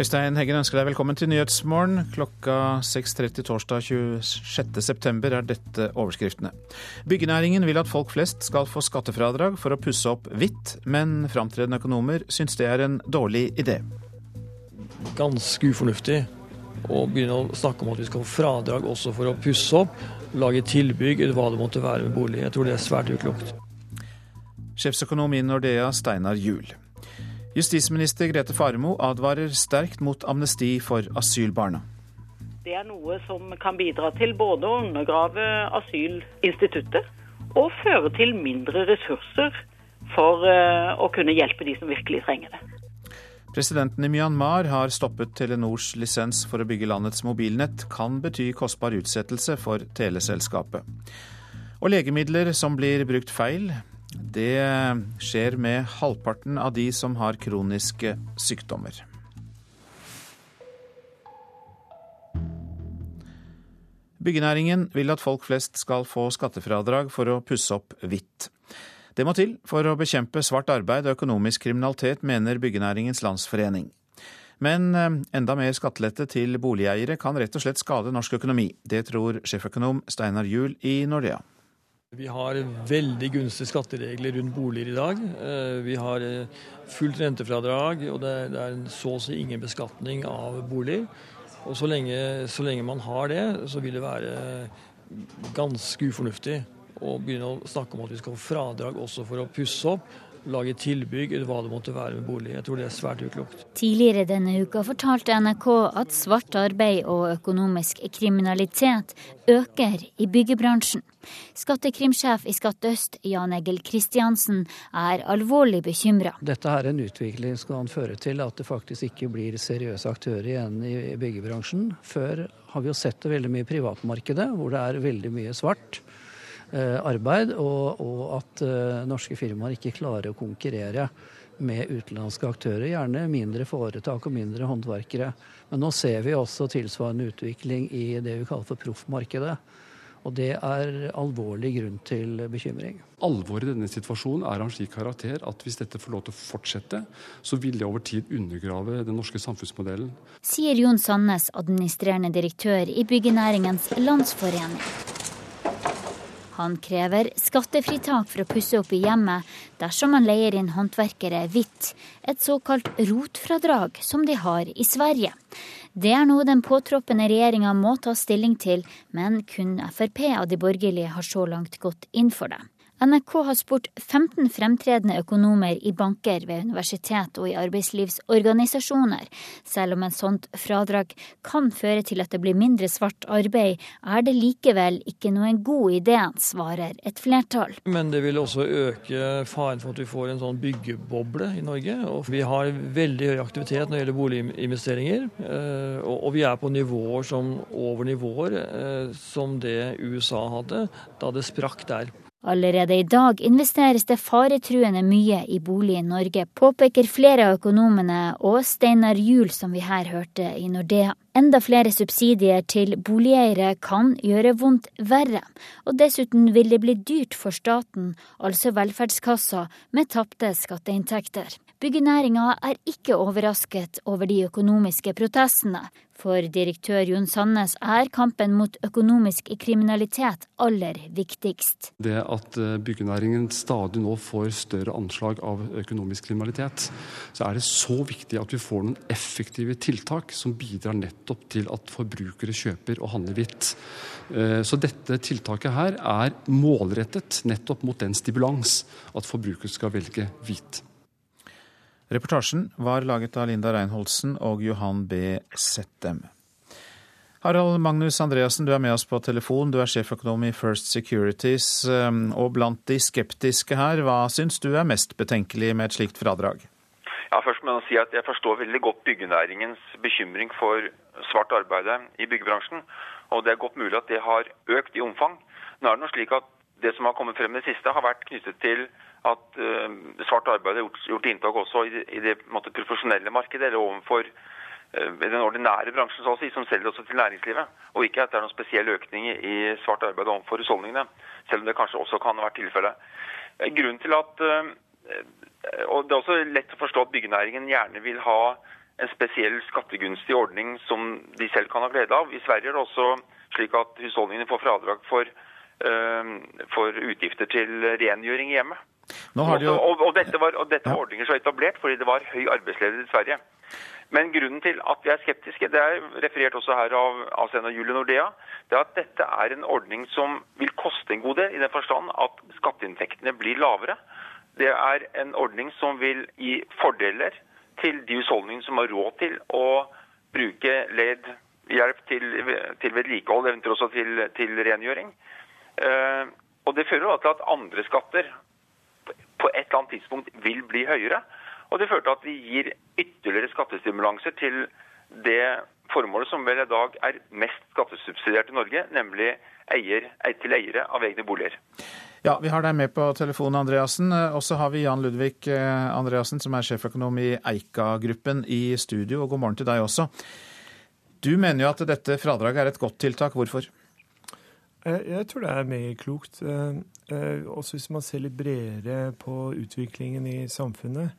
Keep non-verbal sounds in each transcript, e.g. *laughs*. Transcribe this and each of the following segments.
Øystein Heggen ønsker deg velkommen til Nyhetsmorgen. Klokka 6.30 torsdag 26.9 er dette overskriftene. Byggenæringen vil at folk flest skal få skattefradrag for å pusse opp hvitt, men framtredende økonomer syns det er en dårlig idé. Ganske ufornuftig å begynne å snakke om at vi skal få fradrag også for å pusse opp, lage tilbygg eller hva det måtte være med bolig. Jeg tror det er svært uklokt. Sjefsøkonom i Nordea, Steinar Juel. Justisminister Grete Faremo advarer sterkt mot amnesti for asylbarna. Det er noe som kan bidra til både å undergrave asylinstituttet og føre til mindre ressurser for eh, å kunne hjelpe de som virkelig trenger det. Presidenten i Myanmar har stoppet Telenors lisens for å bygge landets mobilnett. Kan bety kostbar utsettelse for teleselskapet. Og legemidler som blir brukt feil, det skjer med halvparten av de som har kroniske sykdommer. Byggenæringen vil at folk flest skal få skattefradrag for å pusse opp hvitt. Det må til for å bekjempe svart arbeid og økonomisk kriminalitet, mener Byggenæringens Landsforening. Men eh, enda mer skattelette til boligeiere kan rett og slett skade norsk økonomi. Det tror sjeføkonom Steinar Juel i Nordea. Vi har veldig gunstige skatteregler rundt boliger i dag. Eh, vi har eh, fullt rentefradrag, og det er så å si ingen beskatning av boliger. Og så lenge, så lenge man har det, så vil det være ganske ufornuftig å begynne å snakke om at vi skal få fradrag også for å pusse opp lage tilbygg eller hva det måtte være med bolig. Jeg tror det er svært uklokt. Tidligere denne uka fortalte NRK at svart arbeid og økonomisk kriminalitet øker i byggebransjen. Skattekrimsjef i Skatt øst, Jan Egil Kristiansen, er alvorlig bekymra. Dette er en utvikling som kan føre til at det faktisk ikke blir seriøse aktører igjen i byggebransjen. Før har vi jo sett det veldig mye i privatmarkedet, hvor det er veldig mye svart. Eh, arbeid, og, og at eh, norske firmaer ikke klarer å konkurrere med utenlandske aktører, gjerne mindre foretak og mindre håndverkere. Men nå ser vi også tilsvarende utvikling i det vi kaller for proffmarkedet. Og det er alvorlig grunn til bekymring. Alvoret i denne situasjonen er av en slik karakter at hvis dette får lov til å fortsette, så vil det over tid undergrave den norske samfunnsmodellen. Sier Jon Sandnes, administrerende direktør i Byggenæringens Landsforening. Han krever skattefritak for å pusse opp i hjemmet dersom man leier inn håndverkere hvitt, et såkalt rotfradrag som de har i Sverige. Det er noe den påtroppende regjeringa må ta stilling til, men kun Frp av de borgerlige har så langt gått inn for det. NRK har spurt 15 fremtredende økonomer i banker ved universitet og i arbeidslivsorganisasjoner. Selv om en sånt fradrag kan føre til at det blir mindre svart arbeid, er det likevel ikke noen god idé, svarer et flertall. Men det vil også øke faren for at vi får en sånn byggeboble i Norge. Og vi har veldig høy aktivitet når det gjelder boliginvesteringer. Eh, og vi er på nivåer som over nivåer eh, som det USA hadde da det sprakk der. Allerede i dag investeres det faretruende mye i bolig i Norge, påpeker flere av økonomene og Steinar Juel, som vi her hørte i Nordea. Enda flere subsidier til boligeiere kan gjøre vondt verre, og dessuten vil det bli dyrt for staten, altså velferdskassa, med tapte skatteinntekter. Byggenæringa er ikke overrasket over de økonomiske protestene. For direktør Jon Sandnes er kampen mot økonomisk kriminalitet aller viktigst. Det at eh, byggenæringen stadig nå får større anslag av økonomisk kriminalitet, så er det så viktig at vi får noen effektive tiltak som bidrar nettopp til at forbrukere kjøper og handler hvitt. Eh, så dette tiltaket her er målrettet nettopp mot den stimulans at forbrukere skal velge hvit. Reportasjen var laget av Linda Reinholdsen og Johan B. Settem. Harald Magnus Andreassen, du er med oss på telefon. Du er sjeføkonom i First Securities. Um, og blant de skeptiske her, hva syns du er mest betenkelig med et slikt fradrag? Ja, først må Jeg si at jeg forstår veldig godt byggenæringens bekymring for svart arbeid i byggebransjen. Og det er godt mulig at det har økt i omfang. Nå er det noe slik at Det som har kommet frem det siste, har vært knyttet til at uh, svart arbeid har gjort, gjort inntak også i i det måte, profesjonelle markedet, eller overfor uh, den ordinære bransjen så å si, som selger også til næringslivet. Og ikke at det er noen spesiell økning i svart arbeid overfor husholdningene, selv om det kanskje også kan ha vært tilfellet. Eh, grunnen til at uh, og Det er også lett å forstå at byggenæringen gjerne vil ha en spesiell skattegunstig ordning som de selv kan ha glede av. I Sverige er det også slik at husholdningene får fradrag for, for utgifter til rengjøring i hjemmet. Jo... Og, og, dette var, og dette var ordninger som var etablert fordi det var høy arbeidsledighet i Sverige. Men grunnen til at vi er skeptiske, det er referert også her av, av og Julie Nordea, det er at dette er en ordning som vil koste en god del, i den forstand at skatteinntektene blir lavere. Det er en ordning som vil gi fordeler til de husholdningene som har råd til å bruke led hjelp til, til vedlikehold, eventuelt også til, til rengjøring. Eh, og Det fører til at andre skatter på et eller annet tidspunkt vil bli høyere. Og det fører til at vi gir ytterligere skattestimulanser til det formålet som vel i dag er mest skattesubsidiert i Norge, nemlig eier, til eiere av egne boliger. Ja, Vi har deg med på telefonen, Andreassen. Og så har vi Jan Ludvig eh, Andreassen, som er sjeføkonom i Eika-gruppen i studio. Og god morgen til deg også. Du mener jo at dette fradraget er et godt tiltak. Hvorfor? Jeg tror det er meget klokt. Eh, også hvis man ser litt bredere på utviklingen i samfunnet.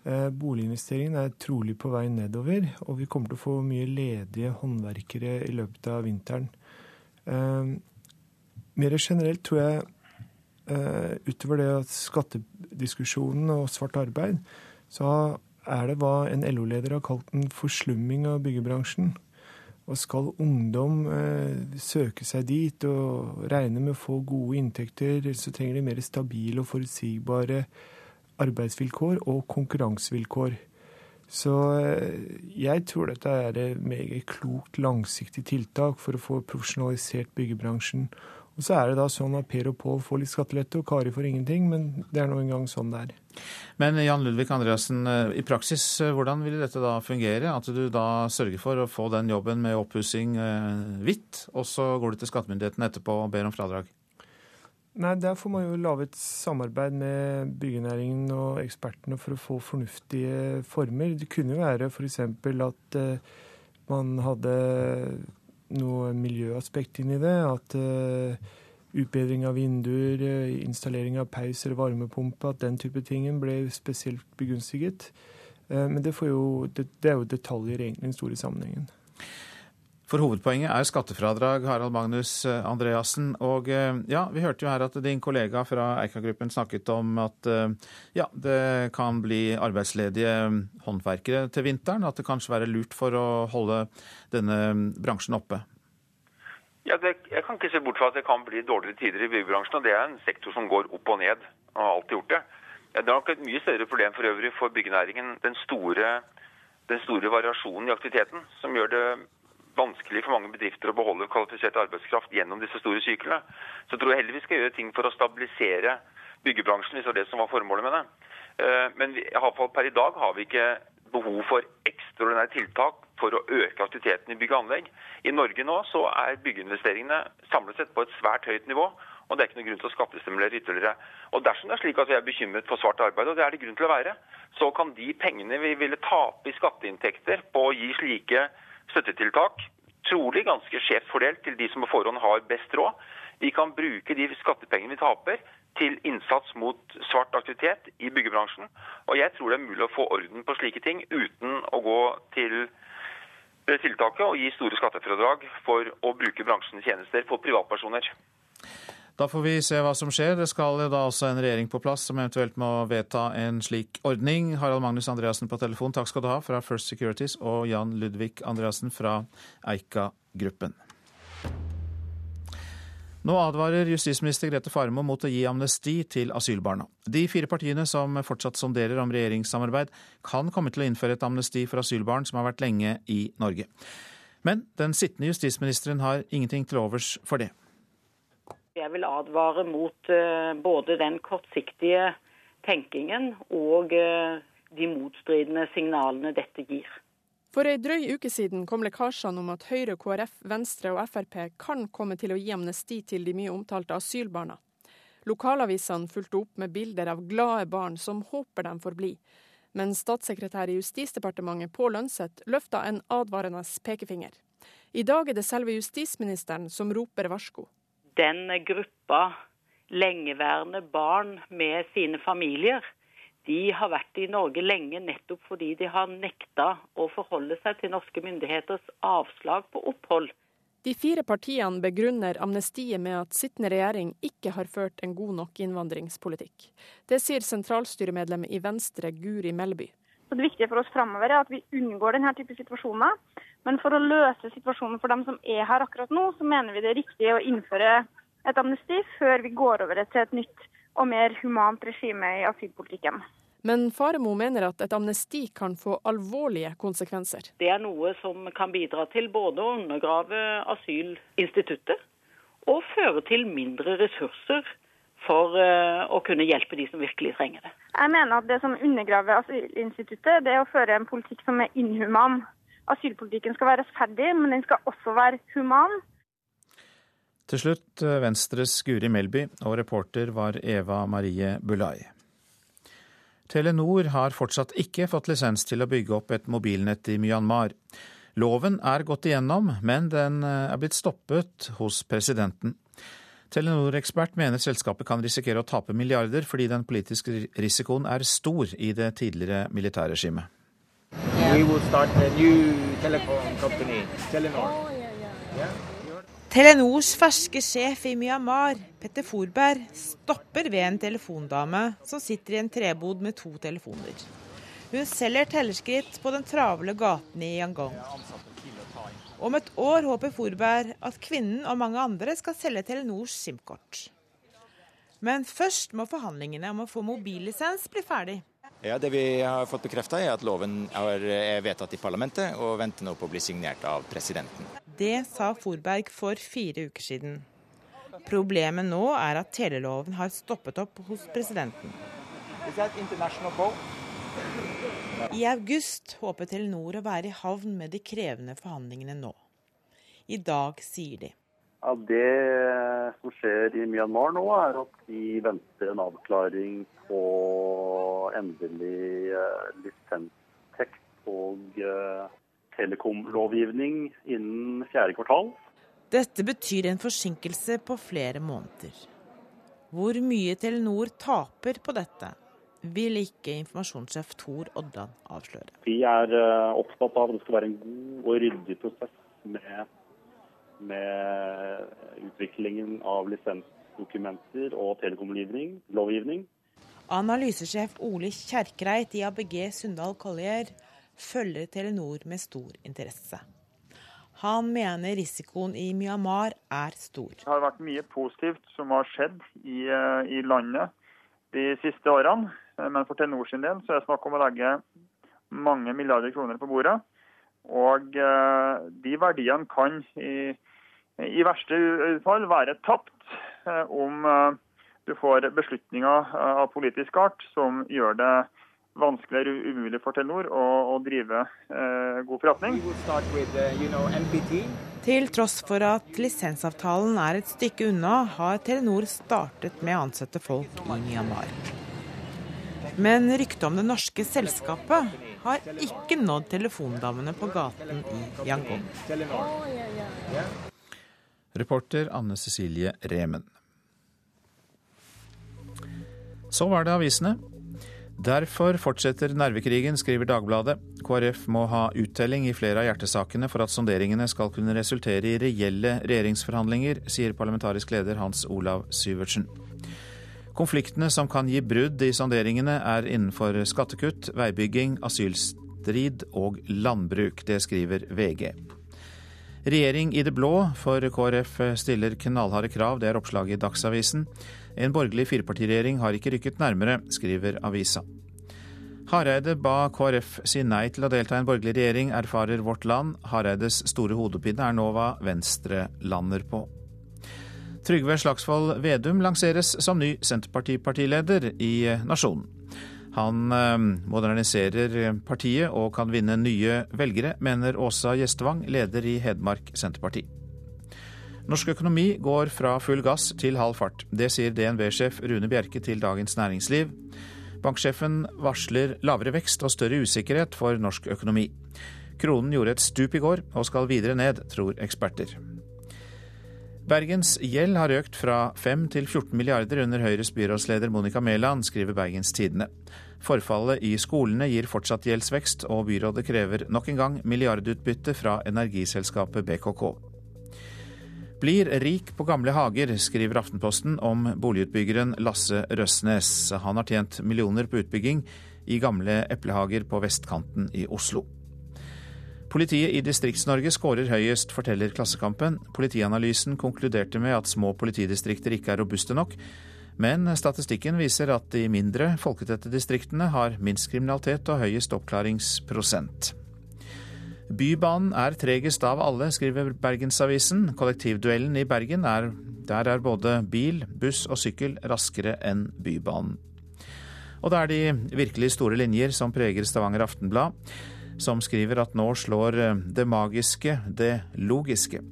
Boliginvesteringen er trolig på vei nedover, og vi kommer til å få mye ledige håndverkere i løpet av vinteren. Eh, mer generelt tror jeg eh, utover det skattediskusjonen og svart arbeid, så er det hva en LO-leder har kalt en forslumming av byggebransjen. Og skal ungdom eh, søke seg dit og regne med å få gode inntekter, så trenger de mer stabile og forutsigbare arbeidsvilkår og konkurransevilkår. Så eh, jeg tror dette er et meget klokt, langsiktig tiltak for å få profesjonalisert byggebransjen. Og så er det da sånn at Per og Pål får litt skattelette, og Kari får ingenting. Men det er nå engang sånn det er. Men Jan Ludvig Andreassen, eh, i praksis, eh, hvordan vil dette da fungere? At du da sørger for å få den jobben med oppussing hvitt, og så går du til skattemyndigheten etterpå og ber om fradrag? Nei, Der får man jo lage et samarbeid med byggenæringen og ekspertene for å få fornuftige former. Det kunne jo være f.eks. at man hadde noe miljøaspekt inn i det. At uh, utbedring av vinduer, uh, installering av peis eller varmepumpe, at den type ting ble spesielt begunstiget. Men det, jo, det, det er jo detaljer egentlig i den store sammenhengen. For hovedpoenget er skattefradrag, Harald Magnus eh, Andreassen. Og eh, ja, vi hørte jo her at din kollega fra Eika-gruppen snakket om at eh, ja, det kan bli arbeidsledige håndverkere til vinteren. At det kanskje være lurt for å holde denne bransjen oppe. Ja, det, Jeg kan ikke se bort fra at det kan bli dårligere tider i byggebransjen. og Det er en sektor som går opp og ned, og har alltid gjort det. Ja, det er nok et mye større problem for øvrig for byggenæringen. Den store, den store variasjonen i aktiviteten som gjør det vanskelig for mange bedrifter å beholde kvalifisert arbeidskraft gjennom disse store syklene. Så tror jeg heller vi skal gjøre ting for å stabilisere byggebransjen, hvis det var det som var formålet med det. Eh, men i hvert fall per i dag har vi ikke behov for ekstraordinære tiltak for å øke aktiviteten i bygg og anlegg. I Norge nå så er byggeinvesteringene samlet sett på et svært høyt nivå. Og det er ikke noen grunn til å skattestimulere ytterligere. Og Dersom det er slik at vi er bekymret for svart arbeid, og det er det grunn til å være, så kan de pengene vi ville tape i skatteinntekter på å gi slike støttetiltak, trolig ganske skjevt fordelt til de som på forhånd har best råd. Vi kan bruke de skattepengene vi taper til innsats mot svart aktivitet i byggebransjen. Og jeg tror det er mulig å få orden på slike ting uten å gå til tiltaket og gi store skattefradrag for å bruke bransjens tjenester for privatpersoner. Da får vi se hva som skjer. Det skal da også en regjering på plass som eventuelt må vedta en slik ordning. Harald Magnus Andreassen på telefon, takk skal du ha fra First Securities, og Jan Ludvig Andreassen fra Eika-gruppen. Nå advarer justisminister Grete Farmo mot å gi amnesti til asylbarna. De fire partiene som fortsatt sonderer om regjeringssamarbeid, kan komme til å innføre et amnesti for asylbarn som har vært lenge i Norge. Men den sittende justisministeren har ingenting til overs for det. Jeg vil advare mot eh, både den kortsiktige tenkingen og eh, de motstridende signalene dette gir. For ei drøy uke siden kom lekkasjene om at Høyre, KrF, Venstre og Frp kan komme til å gi amnesti til de mye omtalte asylbarna. Lokalavisene fulgte opp med bilder av glade barn som håper de får bli. Men statssekretær i Justisdepartementet Pål Lønseth løfta en advarende pekefinger. I dag er det selve justisministeren som roper varsko den gruppa lengeværende barn med sine familier, de har vært i Norge lenge nettopp fordi de har nekta å forholde seg til norske myndigheters avslag på opphold. De fire partiene begrunner amnestiet med at sittende regjering ikke har ført en god nok innvandringspolitikk. Det sier sentralstyremedlem i Venstre Guri Melby. Så Det viktige for oss framover er at vi unngår denne type situasjoner. Men for å løse situasjonen for dem som er her akkurat nå, så mener vi det er riktig å innføre et amnesti før vi går over til et nytt og mer humant regime i asylpolitikken. Men Faremo mener at et amnesti kan få alvorlige konsekvenser. Det er noe som kan bidra til både å undergrave asylinstituttet og føre til mindre ressurser for eh, å kunne hjelpe de som virkelig trenger det. Jeg mener at det som undergraver asylinstituttet, det er å føre en politikk som er inhuman. Asylpolitikken skal være rettferdig, men den skal også være human. Til slutt eh, Venstres Guri Melby, og reporter var Eva Marie Bulai. Telenor har fortsatt ikke fått lisens til å bygge opp et mobilnett i Myanmar. Loven er gått igjennom, men den eh, er blitt stoppet hos presidenten. Telenor-ekspert mener selskapet kan risikere å tape milliarder fordi den politiske risikoen er stor i det tidligere militærregimet. Telenors ferske sjef i Myanmar, Petter Forberg, stopper ved en telefondame som sitter i en trebod med to telefoner. Hun selger tellerskritt på den travle gaten i Yangon. Om et år håper Forberg at kvinnen og mange andre skal selge Telenors SIM-kort. Men først må forhandlingene om å få mobillisens bli ferdig. Ja, Det vi har fått bekrefta, er at loven er vedtatt i parlamentet og venter nå på å bli signert av presidenten. Det sa Forberg for fire uker siden. Problemet nå er at teleloven har stoppet opp hos presidenten. I august håper Telenor å være i havn med de krevende forhandlingene nå. I dag sier de. Ja, det som skjer i Myanmar nå, er at de venter en avklaring på endelig uh, lisenstekst og uh, telekomlovgivning innen fjerde kvartal. Dette betyr en forsinkelse på flere måneder. Hvor mye Telenor taper på dette, vil ikke informasjonssjef Tor Oddan avsløre. Vi er eh, opptatt av at det skal være en god og ryddig prosess med, med utviklingen av lisensdokumenter og telekomlovgivning. Analysesjef Ole Kjerkreit i ABG Sundal Collier følger Telenor med stor interesse. Han mener risikoen i Myanmar er stor. Det har vært mye positivt som har skjedd i, eh, i landet de siste årene. Men for Telenor sin del så er det snakk om å legge mange milliarder kroner på bordet. Og eh, de verdiene kan i, i verste fall være tapt eh, om du får beslutninger av politisk art som gjør det vanskeligere eller umulig for Telenor å, å drive eh, god forretning. With, uh, you know, Til tross for at lisensavtalen er et stykke unna, har Telenor startet med å ansette folk i Myanmar. Men ryktet om det norske selskapet har ikke nådd telefondamene på gaten i Yangon. Reporter Anne Cecilie Remen. Så var det avisene. Derfor fortsetter nervekrigen, skriver Dagbladet. KrF må ha uttelling i flere av hjertesakene for at sonderingene skal kunne resultere i reelle regjeringsforhandlinger, sier parlamentarisk leder Hans Olav Syvertsen. Konfliktene som kan gi brudd i sonderingene er innenfor skattekutt, veibygging, asylstrid og landbruk. Det skriver VG. Regjering i det blå for KrF stiller knallharde krav, det er oppslaget i Dagsavisen. En borgerlig firepartiregjering har ikke rykket nærmere, skriver avisa. Hareide ba KrF si nei til å delta i en borgerlig regjering, erfarer Vårt Land. Hareides store hodepine er nå hva Venstre lander på. Trygve Slagsvold Vedum lanseres som ny Senterpartipartileder i Nasjonen. Han eh, moderniserer partiet og kan vinne nye velgere, mener Åsa Gjestvang, leder i Hedmark Senterparti. Norsk økonomi går fra full gass til halv fart. Det sier DNB-sjef Rune Bjerke til Dagens Næringsliv. Banksjefen varsler lavere vekst og større usikkerhet for norsk økonomi. Kronen gjorde et stup i går og skal videre ned, tror eksperter. Bergens gjeld har økt fra 5 til 14 milliarder under Høyres byrådsleder Monica Mæland, skriver Bergens Tidende. Forfallet i skolene gir fortsatt gjeldsvekst, og byrådet krever nok en gang milliardutbytte fra energiselskapet BKK. Blir rik på gamle hager, skriver Aftenposten om boligutbyggeren Lasse Røsnes. Han har tjent millioner på utbygging i gamle eplehager på vestkanten i Oslo. Politiet i Distrikts-Norge skårer høyest, forteller Klassekampen. Politianalysen konkluderte med at små politidistrikter ikke er robuste nok, men statistikken viser at de mindre folketette distriktene har minst kriminalitet og høyest oppklaringsprosent. Bybanen er tregest av alle, skriver Bergensavisen. Kollektivduellen i Bergen er Der er både bil, buss og sykkel raskere enn Bybanen. Og det er de virkelig store linjer som preger Stavanger Aftenblad, som skriver at nå slår det magiske det logiske.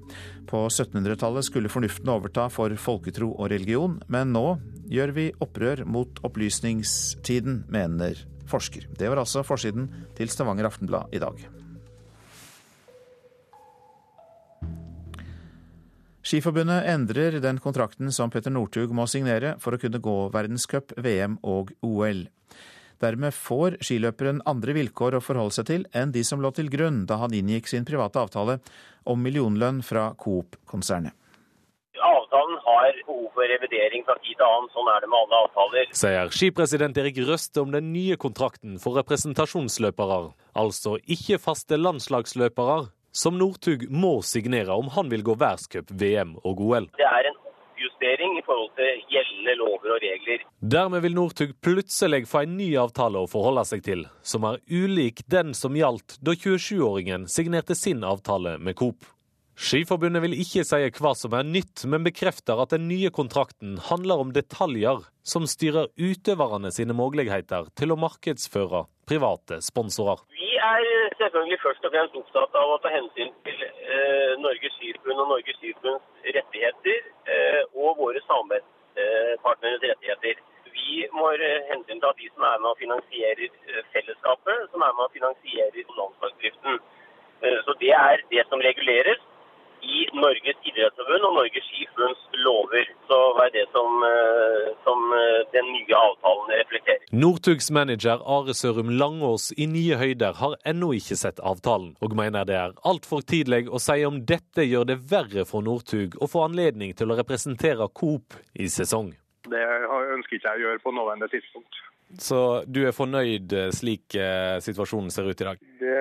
På 1700-tallet skulle fornuften overta for folketro og religion, men nå gjør vi opprør mot opplysningstiden, mener forsker. Det var altså forsiden til Stavanger Aftenblad i dag. Skiforbundet endrer den kontrakten som Petter Northug må signere for å kunne gå verdenscup, VM og OL. Dermed får skiløperen andre vilkår å forholde seg til enn de som lå til grunn da han inngikk sin private avtale om millionlønn fra Coop-konsernet. Avtalen har behov for revidering fra tid til annen, sånn er det med alle avtaler. Sier skipresident Erik Røste om den nye kontrakten for representasjonsløpere. Altså ikke faste landslagsløpere, som Northug må signere om han vil gå verdenscup, VM og OL. Det er en oppjustering i forhold til gjeldende lover og regler. Dermed vil Northug plutselig få en ny avtale å forholde seg til, som er ulik den som gjaldt da 27-åringen signerte sin avtale med Coop. Skiforbundet vil ikke si hva som er nytt, men bekrefter at den nye kontrakten handler om detaljer som styrer utøverne sine muligheter til å markedsføre private sponsorer. Vi er selvfølgelig først og fremst opptatt av å ta hensyn til eh, Norges Skiforbund og Norges Skiforbunds rettigheter eh, og våre samarbeidspartneres rettigheter. Vi må hensyn til at de som er med og finansierer eh, fellesskapet, som er med og finansierer landslagsdriften. Eh, så det er det som reguleres i Norges idrettsforbund og Norges Skiforbunds lover. Så er det som, eh, som eh, den nye avtalen reflekterer. Northugs manager Are Sørum Langås i Nye Høyder har ennå ikke sett avtalen, og mener det er altfor tidlig å si om dette gjør det verre for Northug å få anledning til å representere Coop i sesong. Det ønsker ikke jeg å gjøre på nåværende tidspunkt. Så du er fornøyd slik situasjonen ser ut i dag? Det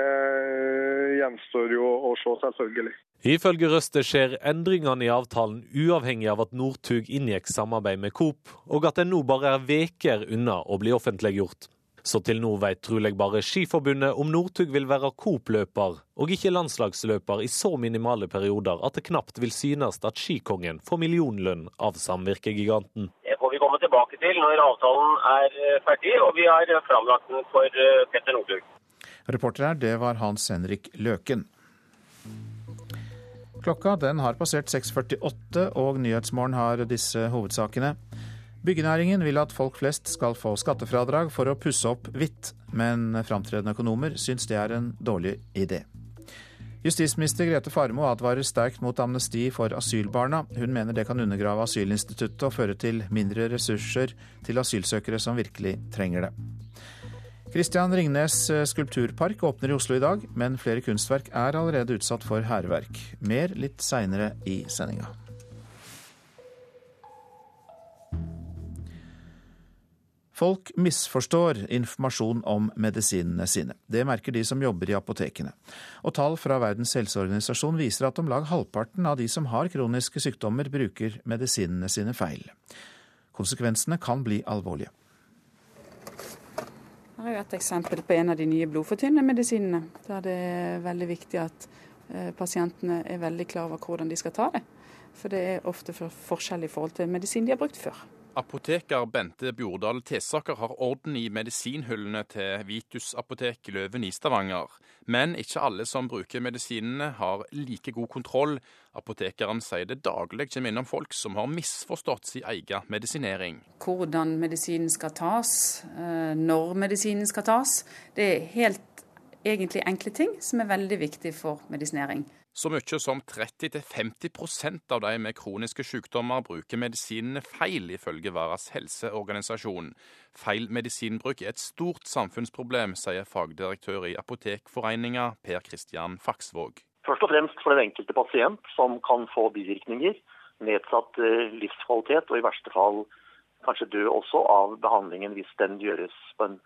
gjenstår jo å se, selvfølgelig. Ifølge Røste skjer endringene i avtalen uavhengig av at Northug inngikk samarbeid med Coop, og at den nå bare er veker unna å bli offentliggjort. Så til nå vet trolig bare Skiforbundet om Northug vil være Coop-løper, og ikke landslagsløper i så minimale perioder at det knapt vil synes at skikongen får millionlønn av samvirkegiganten. Det får vi komme tilbake til når avtalen er ferdig, og vi har framlagt den for Petter Northug. Reporter her, det var Hans Henrik Løken. Klokka den har passert 6.48, og Nyhetsmorgen har disse hovedsakene. Byggenæringen vil at folk flest skal få skattefradrag for å pusse opp hvitt, men framtredende økonomer syns det er en dårlig idé. Justisminister Grete Farmo advarer sterkt mot amnesti for asylbarna. Hun mener det kan undergrave asylinstituttet og føre til mindre ressurser til asylsøkere som virkelig trenger det. Christian Ringnes skulpturpark åpner i Oslo i dag, men flere kunstverk er allerede utsatt for hærverk. Mer litt seinere i sendinga. Folk misforstår informasjon om medisinene sine. Det merker de som jobber i apotekene. Og tall fra Verdens helseorganisasjon viser at om lag halvparten av de som har kroniske sykdommer, bruker medisinene sine feil. Konsekvensene kan bli alvorlige. Her er et eksempel på en av de nye blodfortynnende medisinene. Der det er veldig viktig at pasientene er veldig klar over hvordan de skal ta det. For det er ofte for forskjell i forhold til medisin de har brukt før. Apoteker Bente Bjordal Tesaker har orden i medisinhyllene til Vitus apotek Løven i Stavanger. Men ikke alle som bruker medisinene har like god kontroll. Apotekeren sier det daglig kommer innom folk som har misforstått sin egen medisinering. Hvordan medisinen skal tas, når medisinen skal tas. Det er helt egentlig enkle ting som er veldig viktig for medisinering. Så mye som 30-50% av de med kroniske sykdommer bruker medisinene feil, ifølge Varas helseorganisasjon. Feil medisinbruk er et stort samfunnsproblem, sier fagdirektør i Apotekforeninga, Per Kristian Faksvåg. Først og fremst for den enkelte pasient, som kan få bivirkninger, nedsatt eh, livskvalitet og i verste fall kanskje dø også av behandlingen hvis den gjøres på en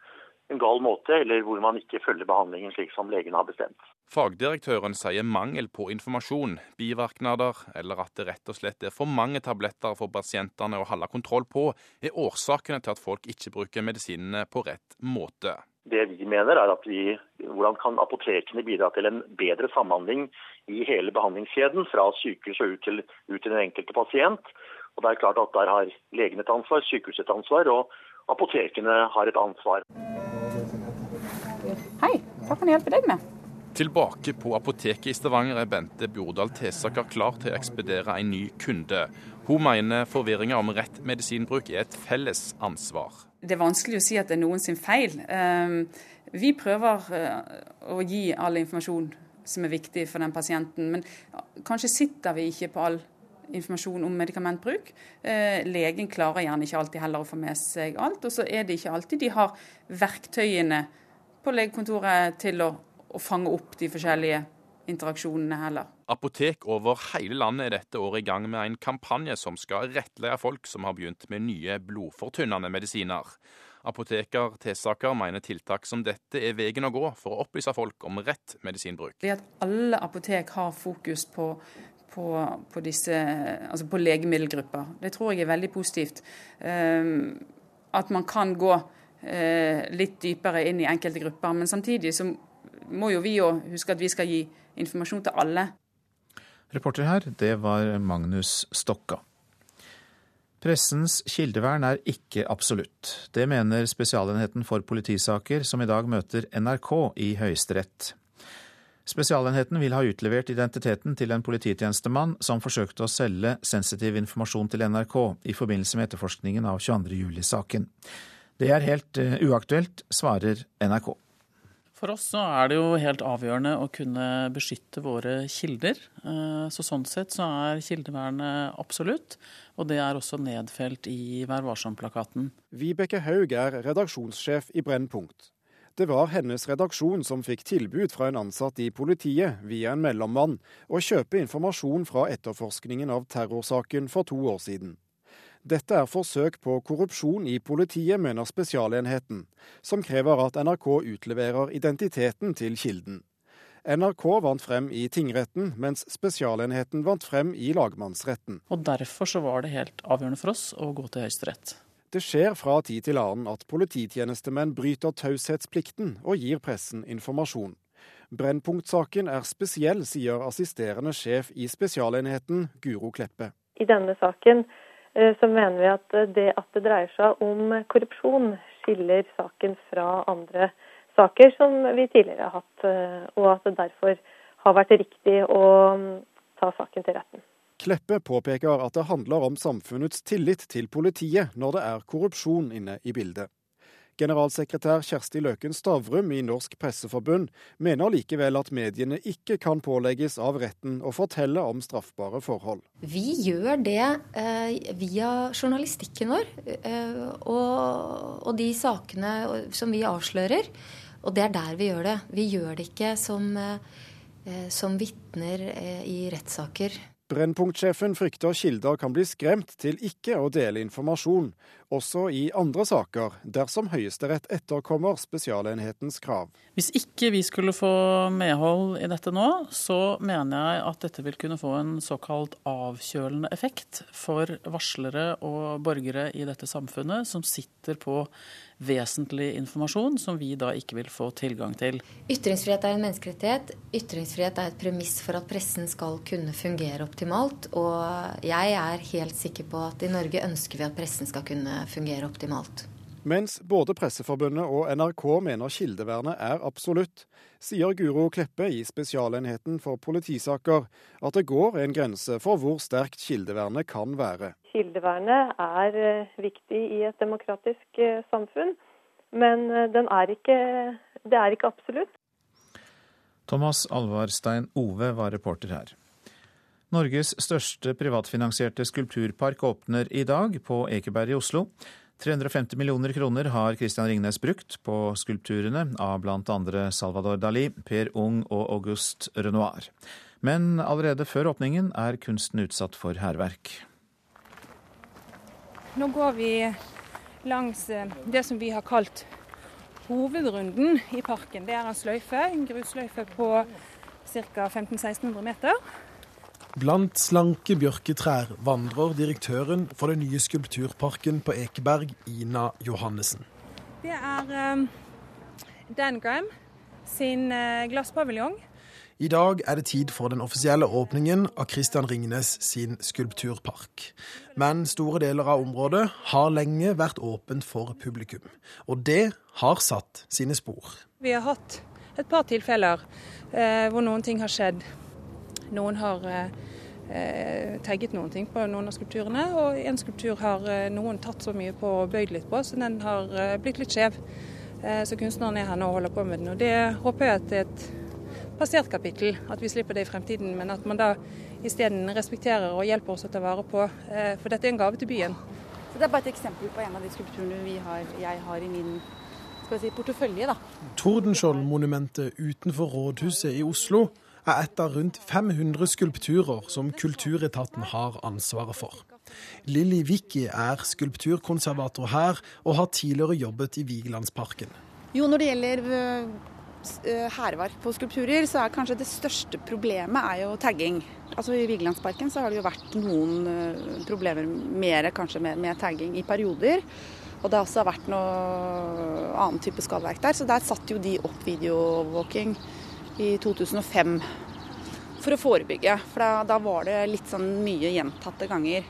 en gal måte, eller hvor man ikke følger behandlingen slik som legen har bestemt. Fagdirektøren sier mangel på informasjon, biverknader eller at det rett og slett er for mange tabletter for pasientene å holde kontroll på, er årsakene til at folk ikke bruker medisinene på rett måte. Det vi mener er at vi, Hvordan kan apotekene bidra til en bedre samhandling i hele behandlingskjeden, fra sykehus og ut til, ut til den enkelte pasient. Og det er klart at Der har legene et ansvar, sykehuset et ansvar, og apotekene har et ansvar. Hei, hva kan jeg hjelpe deg med? Tilbake på apoteket i Stavanger er Bente Bjordal Tesaker klar til å ekspedere en ny kunde. Hun mener forvirringa om rett medisinbruk er et felles ansvar. Det er vanskelig å si at det er noen sin feil. Ehm, vi prøver eh, å gi all informasjon som er viktig for den pasienten, men kanskje sitter vi ikke på all informasjon om medikamentbruk. Eh, legen klarer gjerne ikke alltid heller å få med seg alt, og så er det ikke alltid de har verktøyene på legekontoret til å, å fange opp de forskjellige interaksjonene heller. Apotek over hele landet er dette året i gang med en kampanje som skal rettlede folk som har begynt med nye blodfortynnende medisiner. Apoteker Tesaker mener tiltak som dette er veien å gå for å opplyse folk om rett medisinbruk. Det at alle apotek har fokus på, på, på, disse, altså på legemiddelgrupper, det tror jeg er veldig positivt. Um, at man kan gå Eh, litt dypere inn i enkelte grupper. Men samtidig så må jo vi jo huske at vi skal gi informasjon til alle. Reporter her, det var Magnus Stokka. Pressens kildevern er ikke absolutt. Det mener Spesialenheten for politisaker, som i dag møter NRK i Høyesterett. Spesialenheten vil ha utlevert identiteten til en polititjenestemann som forsøkte å selge sensitiv informasjon til NRK i forbindelse med etterforskningen av 22.07-saken. Det er helt eh, uaktuelt, svarer NRK. For oss så er det jo helt avgjørende å kunne beskytte våre kilder. Eh, så sånn sett så er kildevernet absolutt, og det er også nedfelt i Vær varsom-plakaten. Vibeke Haug er redaksjonssjef i Brennpunkt. Det var hennes redaksjon som fikk tilbud fra en ansatt i politiet via en mellommann å kjøpe informasjon fra etterforskningen av terrorsaken for to år siden. Dette er forsøk på korrupsjon i politiet, mener Spesialenheten, som krever at NRK utleverer identiteten til kilden. NRK vant frem i tingretten, mens Spesialenheten vant frem i lagmannsretten. Og Derfor så var det helt avgjørende for oss å gå til Høyesterett. Det skjer fra tid til annen at polititjenestemenn bryter taushetsplikten og gir pressen informasjon. Brennpunktsaken er spesiell, sier assisterende sjef i Spesialenheten, Guro Kleppe. I denne saken så mener vi at det at det dreier seg om korrupsjon, skiller saken fra andre saker som vi tidligere har hatt, eh, og at det derfor har vært riktig å mm, ta saken til retten. Kleppe påpeker at det handler om samfunnets tillit til politiet når det er korrupsjon inne i bildet. Generalsekretær Kjersti Løken Stavrum i Norsk Presseforbund mener likevel at mediene ikke kan pålegges av retten å fortelle om straffbare forhold. Vi gjør det eh, via journalistikken vår eh, og, og, de sakene som vi avslører. Og det er der vi gjør det. Vi gjør det ikke som, eh, som vitner eh, i rettssaker. Brennpunktsjefen frykter kilder kan bli skremt til ikke å dele informasjon, også i andre saker, dersom Høyesterett etterkommer Spesialenhetens krav. Hvis ikke vi skulle få medhold i dette nå, så mener jeg at dette vil kunne få en såkalt avkjølende effekt for varslere og borgere i dette samfunnet som sitter på vesentlig informasjon som vi da ikke vil få tilgang til. Ytringsfrihet er en menneskerettighet. Ytringsfrihet er et premiss for at pressen skal kunne fungere optimalt. Og jeg er helt sikker på at i Norge ønsker vi at pressen skal kunne fungere optimalt. Mens både Presseforbundet og NRK mener kildevernet er absolutt, sier Guro Kleppe i Spesialenheten for politisaker at det går en grense for hvor sterkt kildevernet kan være. Kildevernet er eh, viktig i et demokratisk eh, samfunn, men eh, er ikke, det er ikke absolutt. Thomas Alvarstein Ove var reporter her. Norges største privatfinansierte skulpturpark åpner i dag, på Ekeberg i Oslo. 350 millioner kroner har Christian Ringnes brukt på skulpturene av bl.a. Salvador Dali, Per Ung og August Renoir. Men allerede før åpningen er kunsten utsatt for hærverk. Nå går vi langs eh, det som vi har kalt hovedrunden i parken. Det er en sløyfe, en grusløyfe på ca. 1500-1600 meter. Blant slanke bjørketrær vandrer direktøren for den nye skulpturparken på Ekeberg, Ina Johannessen. Det er um, Graham sin uh, glasspaviljong. I dag er det tid for den offisielle åpningen av Christian Ringnes sin skulpturpark. Men store deler av området har lenge vært åpent for publikum. Og det har satt sine spor. Vi har hatt et par tilfeller eh, hvor noen ting har skjedd noen har eh, tagget noen ting på noen av skulpturene, og en skulptur har eh, noen tatt så mye på og bøyd litt på, så den har eh, blitt litt skjev. Eh, så kunstneren er her nå og holder på med den. Og det håper jeg at det er et passert kapittel, at vi slipper det i fremtiden. Men at man da isteden respekterer og hjelper oss å ta vare på, eh, for dette er en gave til byen. Så Det er bare et eksempel på en av de skulpturene har, jeg har i min skal si, portefølje. da. Tordenskjold-monumentet utenfor rådhuset i Oslo er et av rundt 500 skulpturer som Kulturetaten har ansvaret for. Lilly Wicki er skulpturkonservator her, og har tidligere jobbet i Vigelandsparken. Jo, når det gjelder hærverk på skulpturer, så er kanskje det største problemet er jo tagging. Altså I Vigelandsparken så har det jo vært noen problemer mer kanskje med, med tagging i perioder. Og det har også vært noe annen type skadeverk der, så der satt jo de opp videoovervåking i 2005 for å forebygge. For da, da, var det litt sånn mye gjentatte ganger.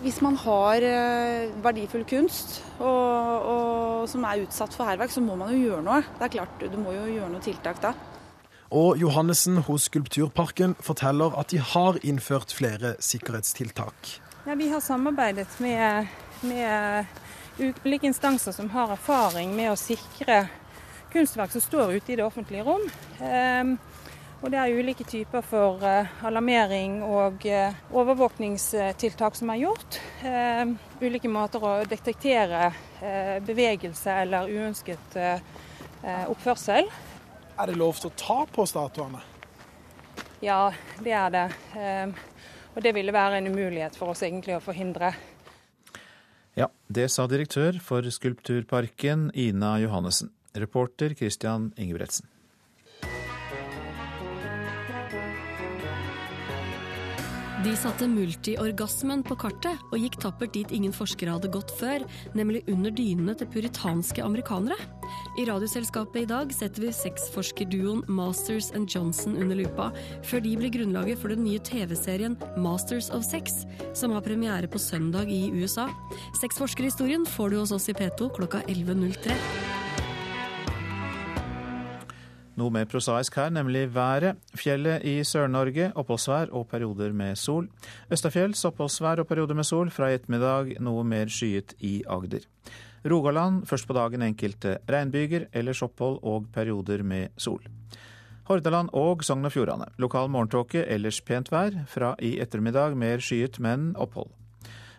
Hvis man har eh, verdifull kunst og, og, som er utsatt for hærverk, så må man jo gjøre noe. Det er klart, Du må jo gjøre noe tiltak da. Og Johannessen hos Skulpturparken forteller at de har innført flere sikkerhetstiltak. Ja, Vi har samarbeidet med, med ulike instanser som har erfaring med å sikre kunstverk som står ute i det offentlige rom. Ehm, og det er ulike typer for eh, alarmering og eh, overvåkningstiltak som er gjort. Ehm, ulike måter å detektere eh, bevegelse eller uønsket oppførsel. Er det lov til å ta på statuene? Ja, det er det. Ehm, og det ville være en umulighet for oss egentlig å forhindre. Ja, det sa direktør for Skulpturparken, Ina Johannessen. Reporter Christian Ingebretsen. De satte multiorgasmen på kartet og gikk tappert dit ingen forskere hadde gått før, nemlig under dynene til puritanske amerikanere. I Radioselskapet i dag setter vi sexforskerduoen Masters and Johnson under lupa, før de blir grunnlaget for den nye TV-serien Masters of Sex, som har premiere på søndag i USA. Sexforskerhistorien får du hos oss i P2 klokka 11.03. Noe mer prosaisk her, nemlig været. Fjellet i Sør-Norge oppholdsvær og perioder med sol. Østafjells oppholdsvær og perioder med sol. Fra i ettermiddag noe mer skyet i Agder. Rogaland først på dagen enkelte regnbyger, ellers opphold og perioder med sol. Hordaland og Sogn og Fjordane. Lokal morgentåke, ellers pent vær. Fra i ettermiddag mer skyet, men opphold.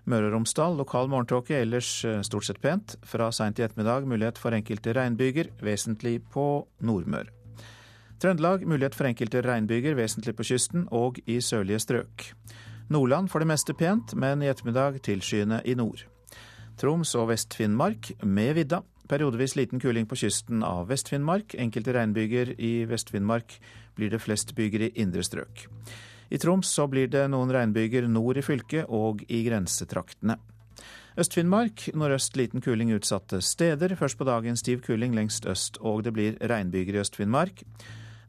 Møre og Romsdal lokal morgentåke, ellers eh, stort sett pent. Fra seint i ettermiddag mulighet for enkelte regnbyger, vesentlig på Nordmøre. Trøndelag mulighet for enkelte regnbyger, vesentlig på kysten og i sørlige strøk. Nordland for det meste pent, men i ettermiddag tilskyende i nord. Troms og Vest-Finnmark med vidda. Periodevis liten kuling på kysten av Vest-Finnmark. Enkelte regnbyger i Vest-Finnmark blir det flest byger i indre strøk. I Troms så blir det noen regnbyger nord i fylket og i grensetraktene. Øst-Finnmark nordøst liten kuling utsatte steder. Først på dagen stiv kuling lengst øst, og det blir regnbyger i Øst-Finnmark.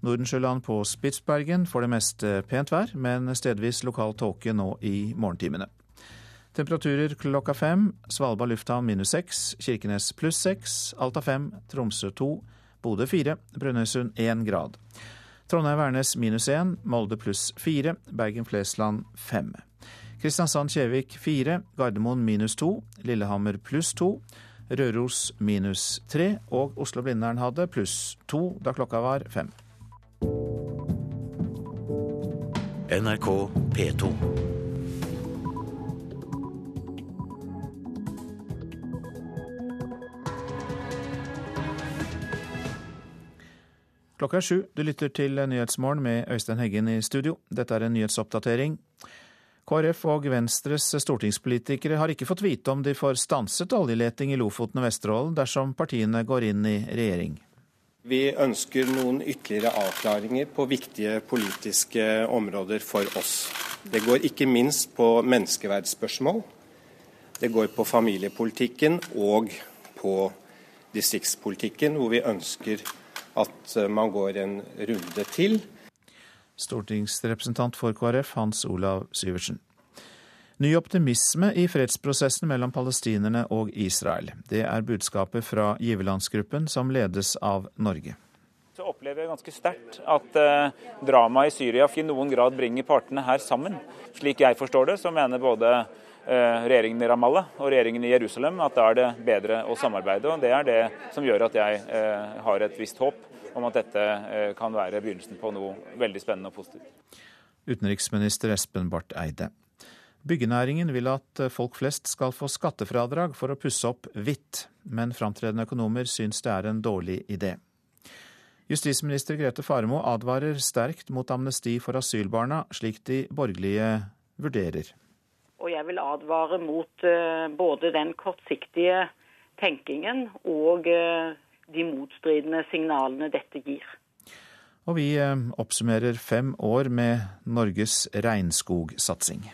Nordensjøland på Spitsbergen får det meste pent vær, men stedvis lokal tåke nå i morgentimene. Temperaturer klokka fem. Svalbard lufthavn minus seks. Kirkenes pluss seks. Alta fem. Tromsø to. Bodø fire. Brønnøysund én grad. Trondheim-Værnes minus én. Molde pluss fire. Bergen-Flesland fem. Kristiansand-Kjevik fire. Gardermoen minus to. Lillehammer pluss to. Røros minus tre. Og Oslo-Blindern hadde pluss to da klokka var fem. NRK P2. Klokka er sju. Du lytter til Nyhetsmorgen med Øystein Heggen i studio. Dette er en nyhetsoppdatering. KrF og Venstres stortingspolitikere har ikke fått vite om de får stanset oljeleting i Lofoten og Vesterålen dersom partiene går inn i regjering. Vi ønsker noen ytterligere avklaringer på viktige politiske områder for oss. Det går ikke minst på menneskeverdsspørsmål. Det går på familiepolitikken og på distriktspolitikken, hvor vi ønsker at man går en runde til. Stortingsrepresentant for KrF Hans Olav Syversen. Ny optimisme i fredsprosessen mellom palestinerne og Israel. Det er budskapet fra giverlandsgruppen som ledes av Norge. Så opplever jeg ganske sterkt at eh, dramaet i Syria i noen grad bringer partene her sammen. Slik jeg forstår det, så mener både eh, regjeringen i Ramallah og regjeringen i Jerusalem at da er det bedre å samarbeide. og Det er det som gjør at jeg eh, har et visst håp om at dette eh, kan være begynnelsen på noe veldig spennende og positivt. Utenriksminister Espen Barth Eide. Byggenæringen vil at folk flest skal få skattefradrag for å pusse opp hvitt, men framtredende økonomer syns det er en dårlig idé. Justisminister Grete Faremo advarer sterkt mot amnesti for asylbarna, slik de borgerlige vurderer. Og jeg vil advare mot uh, både den kortsiktige tenkingen og uh, de motstridende signalene dette gir. Og vi oppsummerer fem år med Norges regnskogsatsing.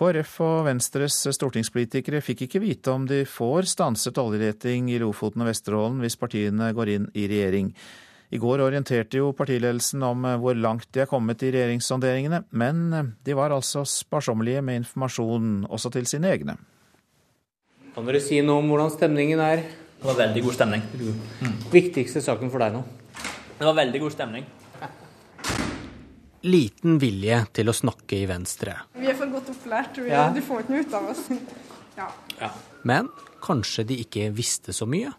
KrF og Venstres stortingspolitikere fikk ikke vite om de får stanset oljeleting i Lofoten og Vesterålen hvis partiene går inn i regjering. I går orienterte jo partiledelsen om hvor langt de er kommet i regjeringssonderingene, men de var altså sparsommelige med informasjon også til sine egne. Kan dere si noe om hvordan stemningen er? Det var veldig god stemning. Mm. Viktigste saken for deg nå? Det var veldig god stemning. Liten vilje til å snakke i Venstre. Vi er for godt opplært. Vi, Ja. Du får ikke noe ut av oss. *laughs* Ja. Men kanskje de ikke visste så mye?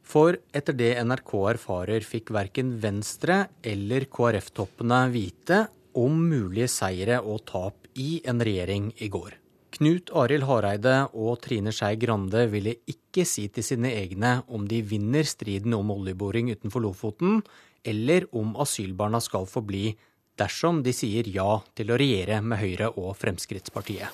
For etter det NRK erfarer, fikk verken Venstre eller KrF-toppene vite om mulige seire og tap i en regjering i går. Knut Arild Hareide og Trine Skei Grande ville ikke si til sine egne om de vinner striden om oljeboring utenfor Lofoten, eller om asylbarna skal få bli dersom de sier ja til å regjere med Høyre og Fremskrittspartiet.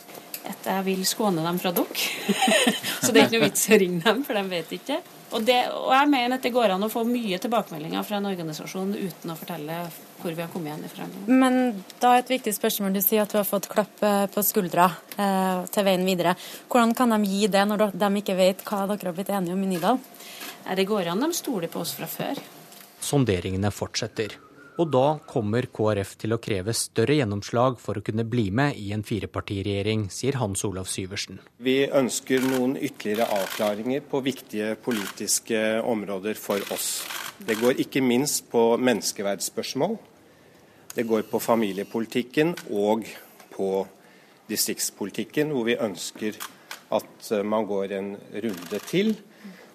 at jeg vil skåne dem fra dere. *laughs* så det er ikke noe vits å ringe dem, for de vet ikke. Og, det, og jeg mener at det går an å få mye tilbakemeldinger fra en organisasjon uten å fortelle hvor vi har kommet igjen i forhandlingene. Men da er et viktig spørsmål. Du sier at du har fått klapp eh, på skuldra eh, til veien videre. Hvordan kan de gi det når de ikke vet hva dere har blitt enige om i Nydal? Det går an, de stoler på oss fra før. Sonderingene fortsetter. Og da kommer KrF til å kreve større gjennomslag for å kunne bli med i en firepartiregjering, sier Hans Olav Syversen. Vi ønsker noen ytterligere avklaringer på viktige politiske områder for oss. Det går ikke minst på menneskeverdsspørsmål. Det går på familiepolitikken og på distriktspolitikken, hvor vi ønsker at man går en runde til.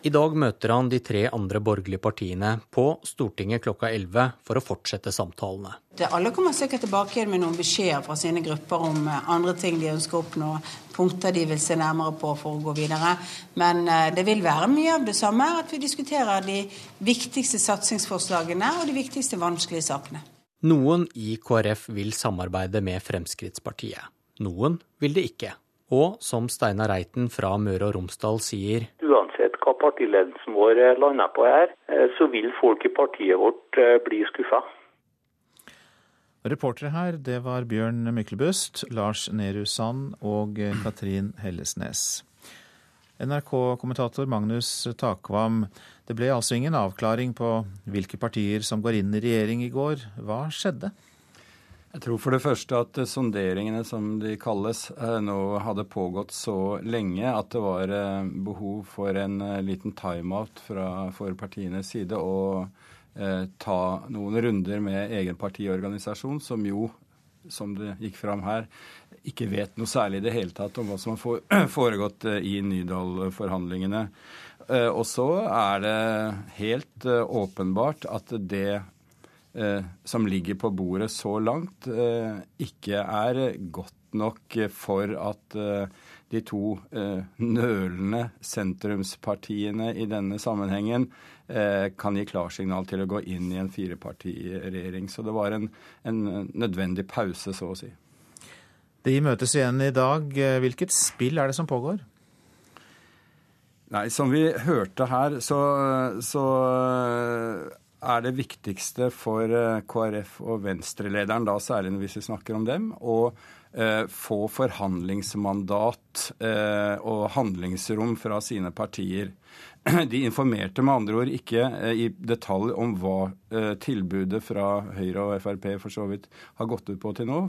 I dag møter han de tre andre borgerlige partiene på Stortinget klokka 11 for å fortsette samtalene. Det alle kommer sikkert tilbake igjen med noen beskjeder fra sine grupper om eh, andre ting de ønsker å oppnå, punkter de vil se nærmere på for å gå videre. Men eh, det vil være mye av det samme, at vi diskuterer de viktigste satsingsforslagene og de viktigste vanskelige sakene. Noen i KrF vil samarbeide med Fremskrittspartiet. Noen vil det ikke. Og som Steinar Reiten fra Møre og Romsdal sier, Uansett hva partiledelsen vår eh, lander på her, eh, så vil folk i partiet vårt eh, bli skuffa. Reportere her, det var Bjørn Myklebust, Lars Nehru Sand og Katrin Hellesnes. NRK-kommentator Magnus Takvam, det ble altså ingen avklaring på hvilke partier som går inn i regjering i går. Hva skjedde? Jeg tror for det første at sonderingene, som de kalles, eh, nå hadde pågått så lenge at det var eh, behov for en eh, liten timeout for partienes side og eh, ta noen runder med egen partiorganisasjon, som jo, som det gikk fram her, ikke vet noe særlig i det hele tatt om hva som har *clears throat* foregått i Nydal-forhandlingene. Og så er det helt åpenbart at det som ligger på bordet så langt, ikke er godt nok for at de to nølende sentrumspartiene i denne sammenhengen kan gi klarsignal til å gå inn i en firepartiregjering. Så det var en, en nødvendig pause, så å si. De møtes igjen i dag. Hvilket spill er det som pågår? Nei, Som vi hørte her, så, så er det viktigste for eh, KrF og Venstre-lederen, da særlig hvis vi snakker om dem, å eh, få forhandlingsmandat eh, og handlingsrom fra sine partier. *clears throat* De informerte med andre ord ikke i detalj om hva tilbudet fra Høyre og Frp for så vidt har gått ut på til nå,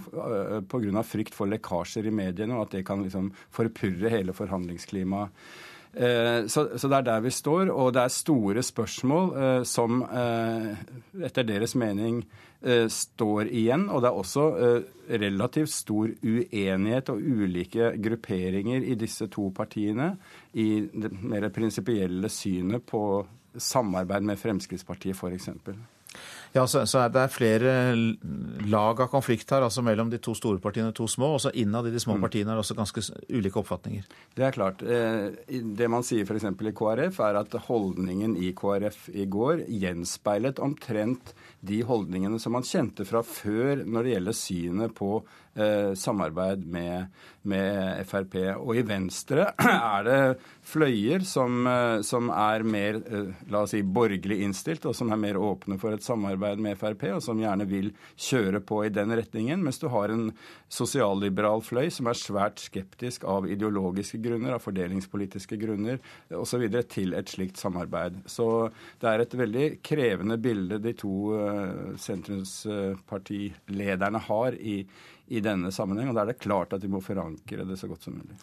pga. frykt for lekkasjer i mediene, og at det kan liksom forpurre hele forhandlingsklimaet. Så, så, det er der vi står, og det er store spørsmål som etter deres mening står igjen. Og det er også relativt stor uenighet og ulike grupperinger i disse to partiene i det mer prinsipielle synet på samarbeid med Fremskrittspartiet f.eks. Ja, så, så er det flere lag av konflikt her, altså mellom de to store partiene og de to små. Og så innad i de små mm. partiene er det også ganske ulike oppfatninger. Det er klart. Eh, det man sier f.eks. i KrF, er at holdningen i KrF i går gjenspeilet omtrent de holdningene som man kjente fra før når det gjelder synet på samarbeid med, med, Frp. Og i Venstre *clears throat* er det fløyer som, eh, som er mer eh, la oss si, borgerlig innstilt, og som er mer åpne for et samarbeid med Frp, og som gjerne vil kjøre på i den retningen. Mens du har en sosialliberal fløy som er svært skeptisk av ideologiske grunner, av fordelingspolitiske grunner osv. til et slikt samarbeid. Så det er et veldig krevende bilde de to sentrumspartilederne har i, i denne sammenheng. Og da er det klart at vi må forankre det så godt som mulig.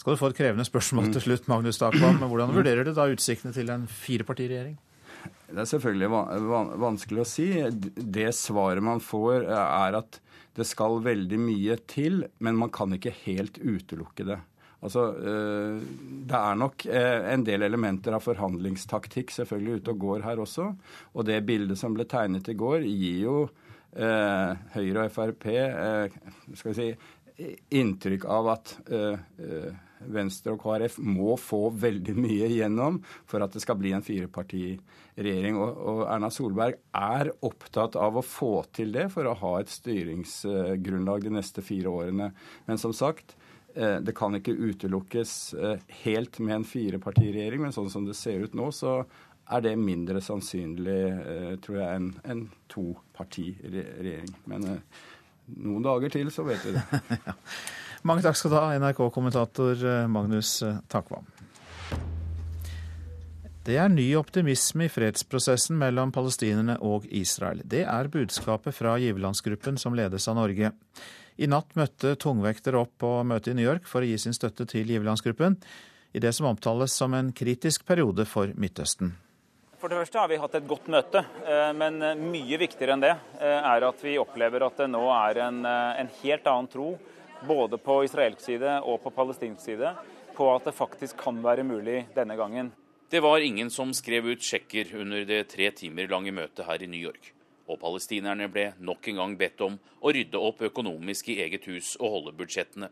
Skal du få et krevende spørsmål til slutt, Magnus Takvam. Hvordan vurderer du da utsiktene til en firepartiregjering? Det er selvfølgelig vanskelig å si. Det svaret man får, er at det skal veldig mye til, men man kan ikke helt utelukke det. Altså, eh, Det er nok eh, en del elementer av forhandlingstaktikk selvfølgelig ute og går her også. Og det bildet som ble tegnet i går, gir jo eh, Høyre og Frp skal vi si, inntrykk av at Venstre og KrF må få veldig mye igjennom for at det skal bli en firepartiregjering. Og, Erna Solberg er opptatt av å få til det for å ha et styringsgrunnlag de neste fire årene. Men som sagt, eh, det kan ikke utelukkes eh, helt med en firepartiregjering, men sånn som det ser ut nå, så er det mindre sannsynlig, eh, tror jeg, enn en topartiregjering. Men noen dager til, så vet vi det. *laughs* Mange takk skal du ha, NRK-kommentator eh, Magnus eh, Takvam. Det er ny optimisme i fredsprosessen mellom palestinerne og Israel. Det er budskapet fra giverlandsgruppen som ledes av Norge. I natt møtte tungvektere opp på møtet i New York for å gi sin støtte til giverlandsgruppen i det som omtales som en kritisk periode for Midtøsten. For det første har vi hatt et godt møte, eh, men mye viktigere enn det er at vi opplever at det nå er en, en helt annen tro både på israelsk side og på palestinsk side, på at det faktisk kan være mulig denne gangen. Det var ingen som skrev ut sjekker under det tre timer lange møtet her i New York. Og palestinerne ble nok en gang bedt om å rydde opp økonomisk i eget hus og holde budsjettene.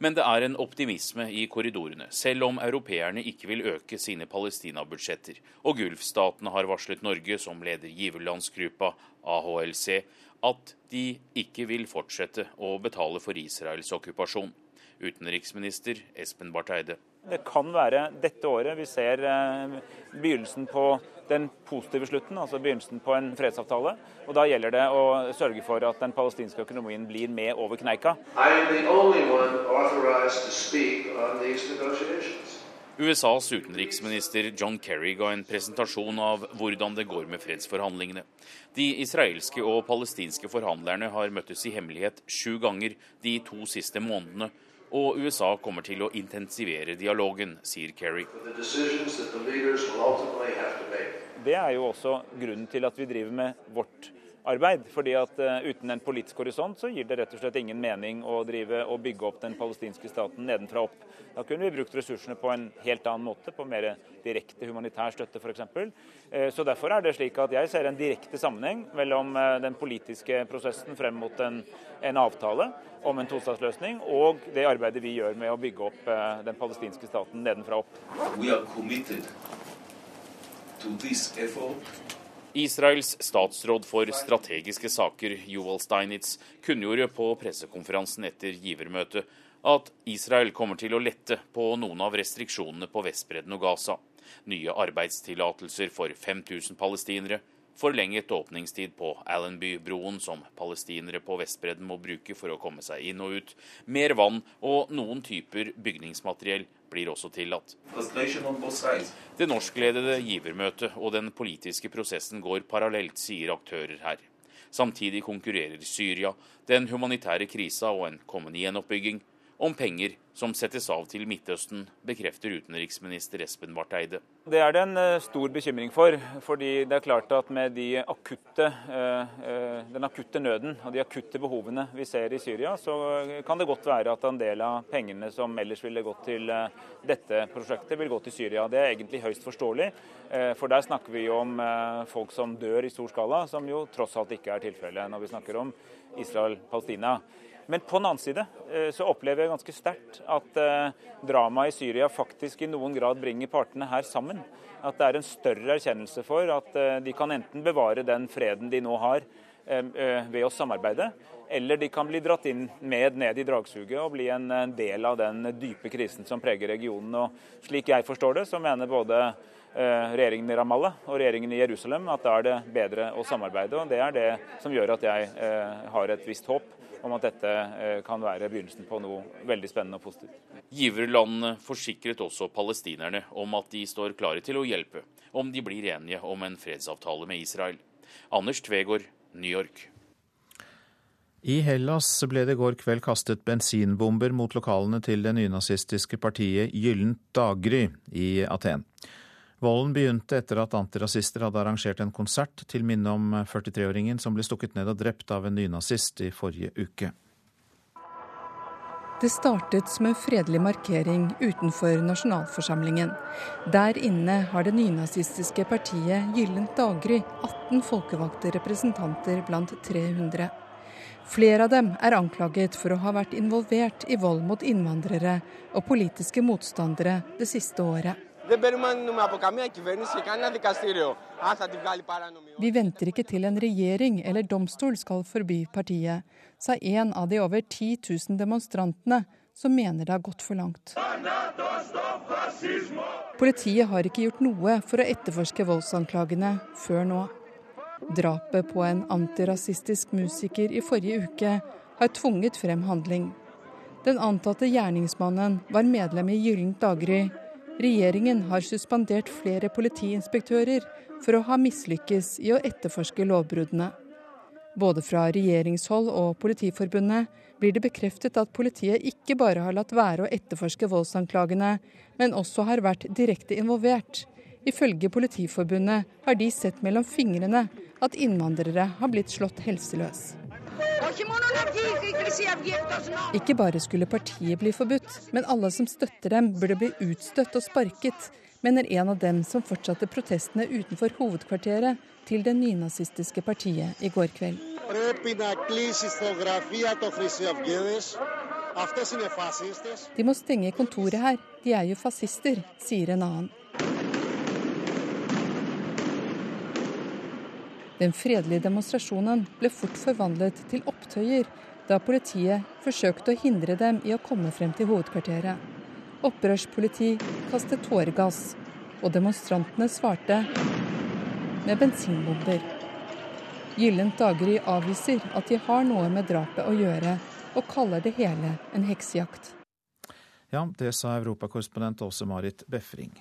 Men det er en optimisme i korridorene, selv om europeerne ikke vil øke sine Palestina-budsjetter, og Gulfstatene har varslet Norge, som leder giverlandsgruppa AHLC, at de ikke vil fortsette å betale for Israels okkupasjon. Utenriksminister Espen Barth Eide. Det kan være dette året vi ser eh, begynnelsen på den positive slutten, altså begynnelsen på en fredsavtale. Og Da gjelder det å sørge for at den palestinske økonomien blir med over kneika. USAs utenriksminister John Kerry ga en presentasjon av hvordan det går med fredsforhandlingene. De israelske og palestinske forhandlerne har møttes i hemmelighet sju ganger de to siste månedene, og USA kommer til å intensivere dialogen, sier Kerry. Det er jo også grunnen til at vi driver med vårt arbeid. fordi at uh, Uten en politisk horisont så gir det rett og slett ingen mening å drive og bygge opp den palestinske staten nedenfra opp. Da kunne vi brukt ressursene på en helt annen måte, på mer direkte humanitær støtte f.eks. Uh, så Derfor er det slik at jeg ser en direkte sammenheng mellom uh, den politiske prosessen frem mot en, en avtale om en tostatsløsning, og det arbeidet vi gjør med å bygge opp den palestinske staten nedenfra opp. We are Israels statsråd for strategiske saker, Joval Steinitz, kunngjorde på pressekonferansen etter givermøtet at Israel kommer til å lette på noen av restriksjonene på Vestbredden og Gaza. Nye arbeidstillatelser for 5000 palestinere, forlenget åpningstid på Allenby-broen, som palestinere på Vestbredden må bruke for å komme seg inn og ut, mer vann og noen typer bygningsmateriell blir også tillatt. Det norskledede givermøtet og den politiske prosessen går parallelt, sier aktører her. Samtidig konkurrerer Syria, den humanitære krisa og en kommende gjenoppbygging om penger som settes av til Midtøsten, bekrefter utenriksminister Espen Barth Eide. Det er det en eh, stor bekymring for. fordi det er klart at med de akutte, eh, eh, den akutte nøden og de akutte behovene vi ser i Syria, så kan det godt være at en del av pengene som ellers ville gått til dette prosjektet, vil gå til Syria. Det er egentlig høyst forståelig. For der snakker vi om folk som dør i stor skala, som jo tross alt ikke er tilfellet når vi snakker om Israel-Palestina. Men på den annen side eh, så opplever jeg ganske sterkt at eh, dramaet i Syria faktisk i noen grad bringer partene her sammen. At det er en større erkjennelse for at eh, de kan enten bevare den freden de nå har ved å samarbeide, eller de kan bli dratt inn med ned i dragsuget og bli en del av den dype krisen som preger regionen. Og slik jeg forstår det, så mener både regjeringen i Ramallah og regjeringen i Jerusalem at da er det bedre å samarbeide. og Det er det som gjør at jeg har et visst håp om at dette eh, kan være begynnelsen på noe veldig spennende og positivt. Giverlandene forsikret også palestinerne om at de står klare til å hjelpe om de blir enige om en fredsavtale med Israel. Anders Tvegård, New York. I Hellas ble det i går kveld kastet bensinbomber mot lokalene til det nynazistiske partiet Gyllent daggry i Aten. Volden begynte etter at antirasister hadde arrangert en konsert til minne om 43-åringen som ble stukket ned og drept av en nynazist i forrige uke. Det startet som en fredelig markering utenfor nasjonalforsamlingen. Der inne har det nynazistiske partiet Gyllent daggry 18 folkevalgte representanter blant 300. Flere av dem er anklaget for å ha vært involvert i vold mot innvandrere og politiske motstandere det siste året. Vi venter ikke til en regjering eller domstol skal forby partiet, sa en av de over 10 000 demonstrantene som mener det har gått for langt. Politiet har ikke gjort noe for å etterforske voldsanklagene før nå. Drapet på en antirasistisk musiker i forrige uke har tvunget frem handling. Den antatte gjerningsmannen var medlem i Gyllent daggry Regjeringen har suspendert flere politiinspektører for å ha mislykkes i å etterforske lovbruddene. Både fra regjeringshold og Politiforbundet blir det bekreftet at politiet ikke bare har latt være å etterforske voldsanklagene, men også har vært direkte involvert. Ifølge Politiforbundet har de sett mellom fingrene at innvandrere har blitt slått helseløs. Ikke bare skulle partiet bli forbudt, men alle som støtter dem burde bli utstøtt og sparket, mener en av dem som fortsatte protestene utenfor hovedkvarteret til det nynazistiske partiet i går kveld. De må stenge kontoret her, de er jo fascister, sier en annen. Den fredelige demonstrasjonen ble fort forvandlet til opptøyer da politiet forsøkte å hindre dem i å komme frem til hovedkvarteret. Opprørspoliti kastet tåregass, og demonstrantene svarte med bensinbomber. Gyllent daggry avviser at de har noe med drapet å gjøre, og kaller det hele en heksejakt. Ja, det sa europakorrespondent Åse Marit Befring.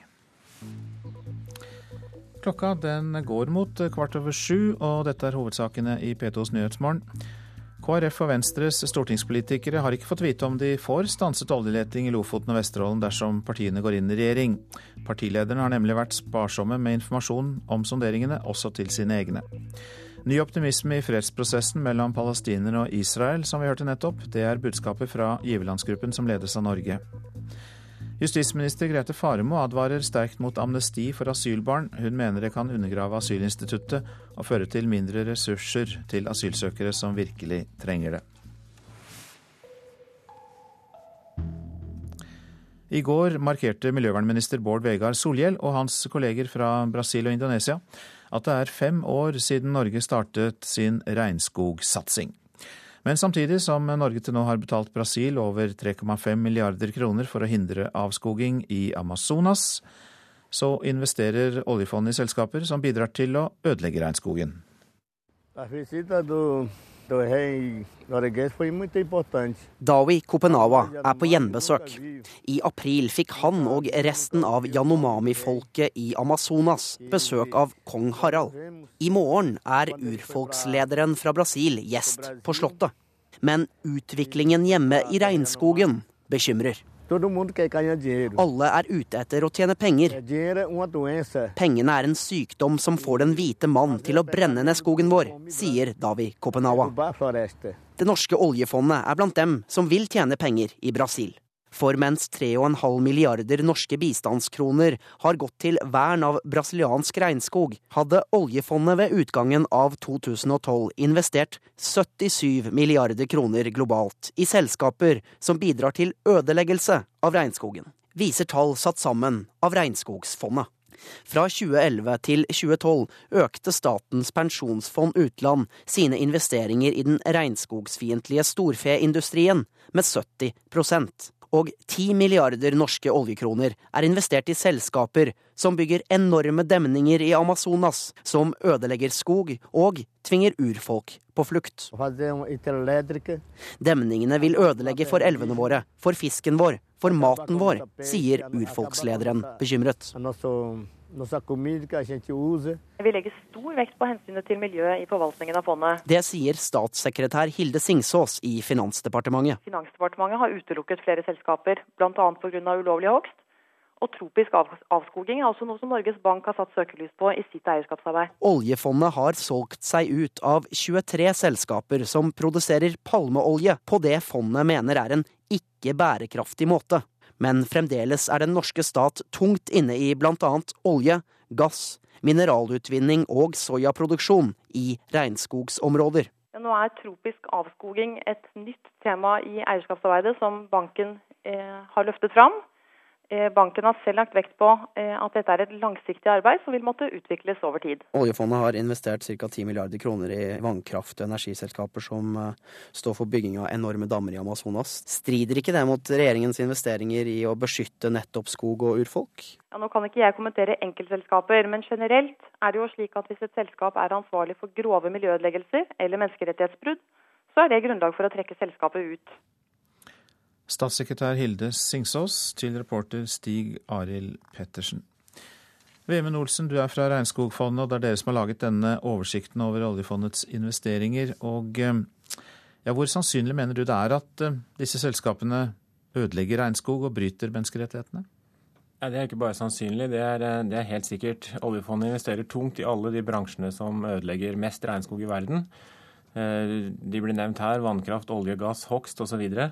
Klokka den går mot kvart over sju, og dette er hovedsakene i P2s Nyhetsmorgen. KrF og Venstres stortingspolitikere har ikke fått vite om de får stanset oljeleting i Lofoten og Vesterålen dersom partiene går inn i regjering. Partilederne har nemlig vært sparsomme med informasjon om sonderingene, også til sine egne. Ny optimisme i fredsprosessen mellom palestinere og Israel, som vi hørte nettopp. Det er budskapet fra giverlandsgruppen som ledes av Norge. Justisminister Grete Faremo advarer sterkt mot amnesti for asylbarn. Hun mener det kan undergrave asylinstituttet og føre til mindre ressurser til asylsøkere som virkelig trenger det. I går markerte miljøvernminister Bård Vegar Solhjell og hans kolleger fra Brasil og Indonesia at det er fem år siden Norge startet sin regnskogsatsing. Men samtidig som Norge til nå har betalt Brasil over 3,5 milliarder kroner for å hindre avskoging i Amazonas, så investerer oljefondet i selskaper som bidrar til å ødelegge regnskogen. Dawi Kopenawa er på gjenbesøk. I april fikk han og resten av Yanomami-folket i Amazonas besøk av kong Harald. I morgen er urfolkslederen fra Brasil gjest på Slottet. Men utviklingen hjemme i regnskogen bekymrer. Alle er ute etter å tjene penger. Pengene er en sykdom som får den hvite mann til å brenne ned skogen vår, sier Davi Kopenawa. Det norske oljefondet er blant dem som vil tjene penger i Brasil. For mens 3,5 milliarder norske bistandskroner har gått til vern av brasiliansk regnskog, hadde oljefondet ved utgangen av 2012 investert 77 milliarder kroner globalt i selskaper som bidrar til ødeleggelse av regnskogen, viser tall satt sammen av Regnskogsfondet. Fra 2011 til 2012 økte Statens pensjonsfond utland sine investeringer i den regnskogsfiendtlige storfeindustrien med 70 og 10 milliarder norske oljekroner er investert i selskaper som bygger enorme demninger i Amazonas, som ødelegger skog og tvinger urfolk på flukt. Demningene vil ødelegge for elvene våre, for fisken vår, for maten vår, sier urfolkslederen bekymret. Vi legger stor vekt på hensynet til miljøet i forvaltningen av fondet. Det sier statssekretær Hilde Singsås i Finansdepartementet. Finansdepartementet har utelukket flere selskaper, bl.a. pga. ulovlig hogst. Og tropisk avskoging er også noe som Norges Bank har satt søkelys på i sitt eierskapsarbeid. Oljefondet har solgt seg ut av 23 selskaper som produserer palmeolje på det fondet mener er en ikke bærekraftig måte. Men fremdeles er den norske stat tungt inne i blant annet olje, gass, mineralutvinning og soyaproduksjon i regnskogsområder. Nå er tropisk avskoging et nytt tema i eierskapsarbeidet som banken eh, har løftet fram. Eh, banken har selv lagt vekt på eh, at dette er et langsiktig arbeid som vil måtte utvikles over tid. Oljefondet har investert ca. 10 milliarder kroner i vannkraft- og energiselskaper som eh, står for bygging av enorme dammer i Amazonas. Strider ikke det mot regjeringens investeringer i å beskytte nettopp skog og urfolk? Ja, nå kan ikke jeg kommentere enkeltselskaper, men generelt er det jo slik at hvis et selskap er ansvarlig for grove miljøødeleggelser eller menneskerettighetsbrudd, så er det grunnlag for å trekke selskapet ut. Statssekretær Hilde Singsås til reporter Stig Arild Pettersen. Vemund Olsen, du er fra Regnskogfondet, og det er dere som har laget denne oversikten over oljefondets investeringer. Og eh, ja, Hvor sannsynlig mener du det er at eh, disse selskapene ødelegger regnskog og bryter menneskerettighetene? Ja, det er ikke bare sannsynlig, det er, eh, det er, helt sikkert. Oljefondet investerer tungt i alle de bransjene som ødelegger mest regnskog i verden. De blir nevnt her. Vannkraft, olje, gass, hogst osv. Uh,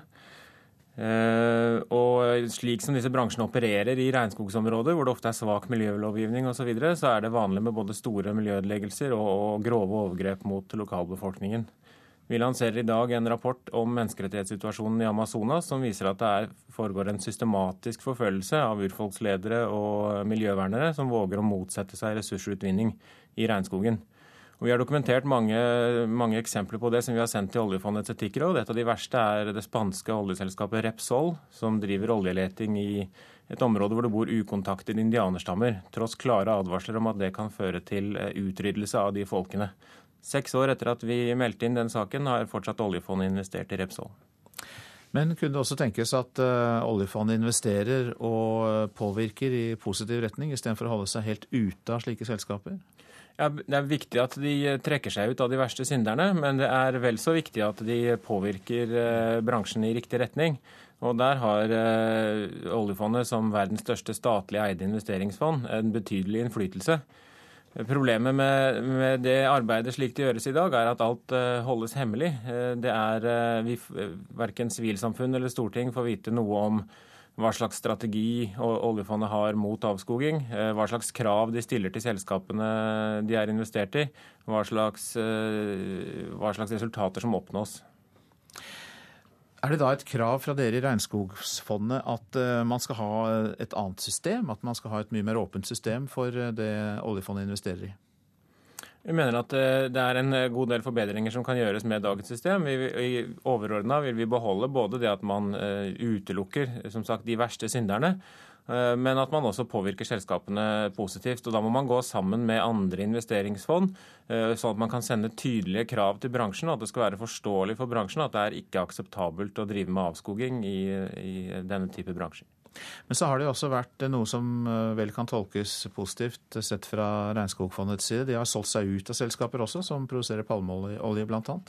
og slik som disse bransjene opererer i regnskogsområder, hvor det ofte er svak miljølovgivning osv., så, videre, så er det vanlig med både store miljøødeleggelser og, og, grove overgrep mot lokalbefolkningen. Vi lanserer i dag en rapport om menneskerettighetssituasjonen i Amazonas som viser at det er, foregår en systematisk forfølgelse av urfolksledere og miljøvernere som våger å motsette seg ressursutvinning i regnskogen. Og vi har dokumentert mange, mange, eksempler på det som vi har sendt til oljefondets etikkråd. Et av de verste er det spanske oljeselskapet Repsol, som driver oljeleting i et område hvor det bor ukontaktede indianerstammer, tross klare advarsler om at det kan føre til eh, utryddelse av de folkene. Seks år etter at vi meldte inn den saken, har fortsatt oljefondet investert i Repsol. Men kunne det også tenkes at uh, oljefondet investerer og eh, påvirker i positiv retning, istedenfor å holde seg helt ute av slike selskaper? Ja, Det er viktig at de trekker seg ut av de verste synderne, men det er vel så viktig at de påvirker eh, bransjen i riktig retning. Og der har eh, oljefondet som verdens største statlig eide investeringsfond en betydelig innflytelse. Problemet med, med, det arbeidet slik det gjøres i dag, er at alt holdes hemmelig. Det er vi, Verken sivilsamfunn eller storting får vite noe om hva slags strategi oljefondet har mot avskoging, hva slags krav de stiller til selskapene de er investert i, hva slags, hva slags resultater som oppnås. Er det da et krav fra dere i Regnskogsfondet at man skal ha et annet system? At man skal ha et mye mer åpent system for det oljefondet investerer i? Vi mener at det er en god del forbedringer som kan gjøres med dagens system. I Overordna vil vi beholde både det at man utelukker som sagt, de verste synderne, Eh, men at man også påvirker selskapene positivt. og Da må man gå sammen med andre investeringsfond, eh, sånn at man kan sende tydelige krav til bransjen, at det skal være forståelig for bransjen at det er ikke akseptabelt å drive med avskoging i, i denne type bransjer. Men så har det jo også vært noe som eh, vel kan tolkes positivt sett fra Regnskogfondets side. De har solgt seg ut av selskaper også, som produserer palmeolje bl.a.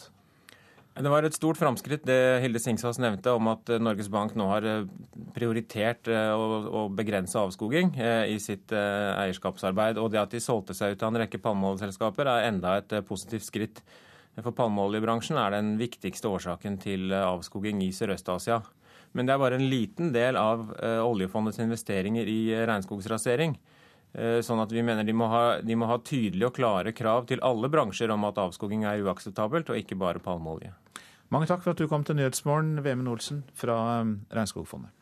Det var et stort framskritt det Hilde Singsås nevnte om at eh, Norges Bank nå har eh, prioritert eh, å begrense avskoging i sitt eierskapsarbeid. Og det at de solgte seg ut av en rekke palmeoljeselskaper er enda et positivt skritt. For palmeoljebransjen er den viktigste årsaken til avskoging i Sørøst-Asia. Men det er bare en liten del av oljefondets investeringer i regnskogsrasering. Sånn at vi mener de må, ha, de må, ha, tydelige og klare krav til alle bransjer om at avskoging er uakseptabelt, og ikke bare palmeolje. Mange takk for at du kom til Nyhetsmorgen, Vemund Olsen fra Regnskogfondet.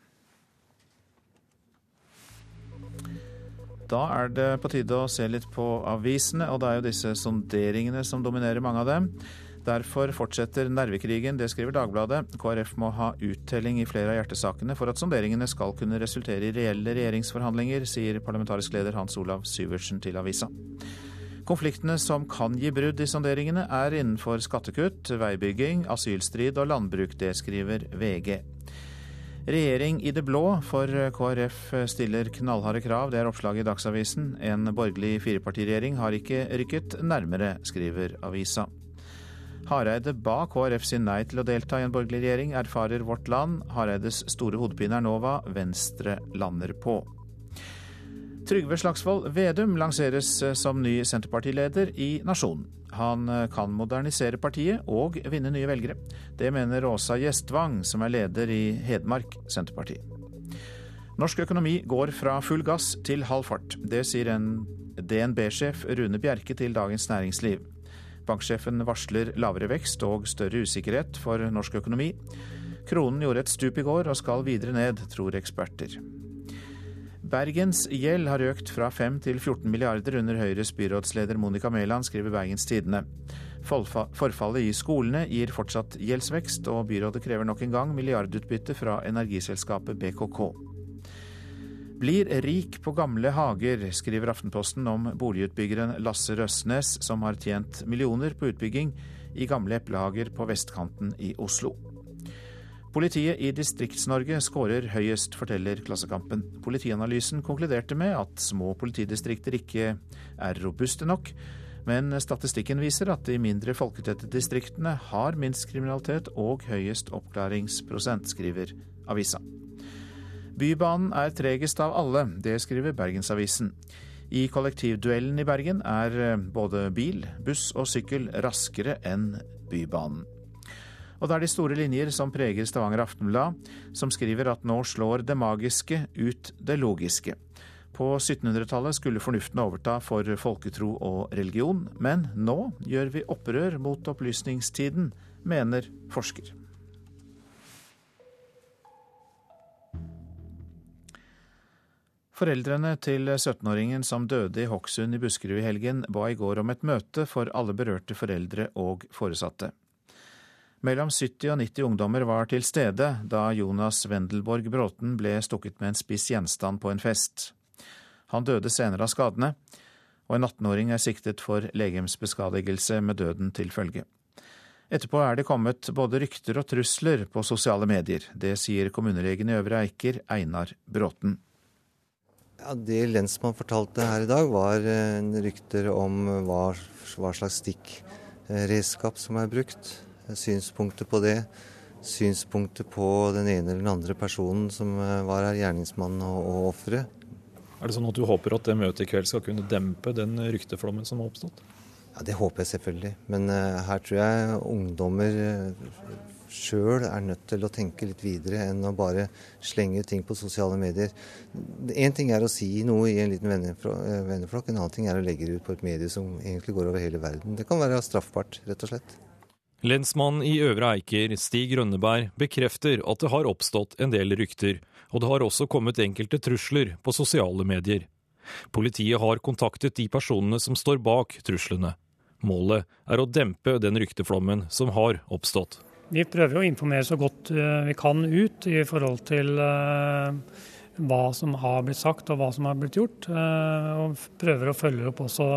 Da er det på tide å se litt på avisene, og det er jo disse sonderingene som dominerer mange av dem. Derfor fortsetter nervekrigen, det skriver Dagbladet. KrF må ha uttelling i flere av hjertesakene for at sonderingene skal kunne resultere i reelle regjeringsforhandlinger, sier parlamentarisk leder Hans Olav Syvertsen til avisa. Konfliktene som kan gi brudd i sonderingene, er innenfor skattekutt, veibygging, asylstrid og landbruk. Det skriver VG. Regjering i det blå, for KrF stiller knallharde krav. Det er oppslaget i Dagsavisen. En borgerlig firepartiregjering har ikke rykket nærmere, skriver avisa. Hareide ba KrF si nei til å delta i en borgerlig regjering, erfarer Vårt Land. Hareides store hodepine er nå Venstre lander på. Trygve Slagsvold Vedum lanseres eh, som ny Senterpartileder i Nasjonen. Han eh, kan modernisere partiet og vinne nye velgere. Det mener Åsa Gjestvang, som er leder i Hedmark Senterparti. Norsk økonomi går fra full gass til halv fart. Det sier en DNB-sjef Rune Bjerke til Dagens Næringsliv. Banksjefen varsler lavere vekst og større usikkerhet for norsk økonomi. Kronen gjorde et stup i går og skal videre ned, tror eksperter. Bergens gjeld har økt fra 5 til 14 milliarder under Høyres byrådsleder Monica Mæland, skriver Bergens Tidende. Forfallet i skolene gir fortsatt gjeldsvekst, og byrådet krever nok en gang milliardutbytte fra energiselskapet BKK. Blir rik på gamle hager, skriver Aftenposten om boligutbyggeren Lasse Røsnes, som har tjent millioner på utbygging i gamle eplehager på vestkanten i Oslo. Politiet i Distrikts-Norge skårer høyest, forteller Klassekampen. Politianalysen konkluderte med at små politidistrikter ikke er robuste nok, men statistikken viser at de mindre folketette distriktene har minst kriminalitet og høyest oppklaringsprosent, skriver avisa. Bybanen er tregest av alle, det skriver Bergensavisen. I kollektivduellen i Bergen er både bil, buss og sykkel raskere enn Bybanen. Og det er de store linjer som preger Stavanger Aftenblad, som skriver at nå slår det magiske ut det logiske. På 1700-tallet skulle fornuften overta for folketro og religion, men nå gjør vi opprør mot opplysningstiden, mener forsker. Foreldrene til 17-åringen som døde i Hokksund i Buskerud i helgen, ba i går om et møte for alle berørte foreldre og foresatte. Mellom 70 og 90 ungdommer var til stede da Jonas Wendelborg Bråten ble stukket med en spiss gjenstand på en fest. Han døde senere av skadene, og en 18-åring er siktet for legemsbeskadigelse med døden til følge. Etterpå er det kommet både rykter og trusler på sosiale medier. Det sier kommunelegen i Øvre Eiker, Einar Bråten. Ja, det lensmann fortalte her i dag, var en rykter om hva, hva slags stikkredskap som er brukt synspunkter på det. Synspunkter på den ene eller den andre personen som eh, var her, gjerningsmannen og, og offeret. Er det sånn at du håper at det møtet i kveld skal kunne dempe den rykteflommen som har oppstått? Ja, Det håper jeg selvfølgelig. Men uh, her tror jeg ungdommer uh, sjøl er nødt til å tenke litt videre enn å bare slenge ting på sosiale medier. Én ting er å si noe i en liten venneflokk, en annen ting er å legge det ut på et medie som egentlig går over hele verden. Det kan være straffbart, rett og slett. Lensmannen i Øvre Eiker, Stig Rønneberg, bekrefter at det har oppstått en del rykter, og det har også kommet enkelte trusler på sosiale medier. Politiet har kontaktet de personene som står bak truslene. Målet er å dempe den rykteflommen som har oppstått. Vi prøver å informere så godt eh, vi kan ut i forhold til eh, hva som har blitt sagt og hva som har blitt gjort. Eh, og prøver å følge opp også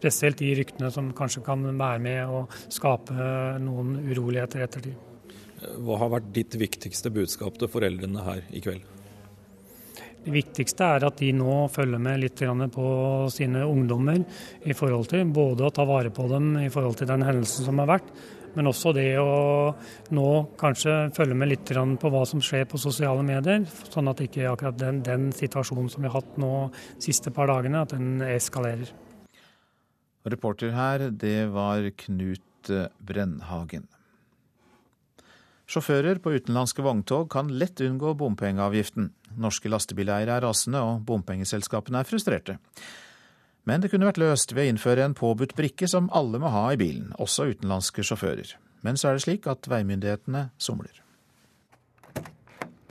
Spesielt de ryktene som kanskje kan være med og skape noen uroligheter i ettertid. Hva har vært ditt viktigste budskap til foreldrene her i kveld? Det viktigste er at de nå følger med litt på sine ungdommer i forhold til både å ta vare på dem i forhold til den hendelsen som har vært, men også det å nå kanskje følge med litt på hva som skjer på sosiale medier, sånn at ikke akkurat den, den situasjonen som vi har hatt nå de siste par dagene, at den eskalerer. Reporter her, det var Knut Brennhagen. Sjåfører på utenlandske vogntog kan lett unngå bompengeavgiften. Norske lastebileiere er rasende, og bompengeselskapene er frustrerte. Men det kunne vært løst ved å innføre en påbudt brikke som alle må ha i bilen, også utenlandske sjåfører. Men så er det slik at veimyndighetene somler.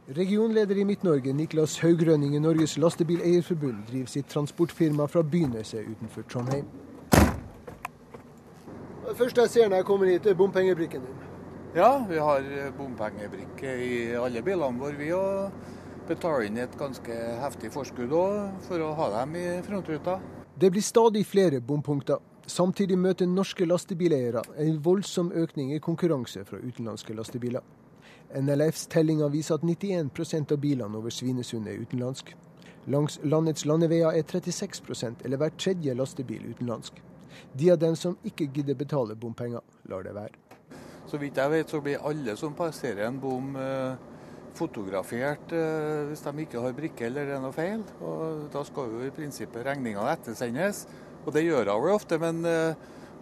Regionleder i Midt-Norge, Niklas Haugrønning i Norges Lastebileierforbund, driver sitt transportfirma fra Byneset utenfor Trondheim. Det første jeg ser når jeg kommer hit, er bompengebrikken din. Ja, vi har bompengebrikke i alle bilene våre, vi. Og betaler inn et ganske heftig forskudd for å ha dem i frontruta. Det blir stadig flere bompunkter. Samtidig møter norske lastebileiere en voldsom økning i konkurranse fra utenlandske lastebiler. NLFs tellinger viser at 91% av bilene over Svinesund er utenlandsk. Langs landets landeveier er 36% eller hver tredje lastebil utenlandsk. De av dem som ikke gidder betale bompenger, lar det være. Så vidt jeg vet, så blir alle som passerer en bom eh, fotografert eh, hvis de ikke har brikke eller det er noe feil. Og da skal jo i prinsippet regninga ettersendes. Og det gjør hun ofte, men eh,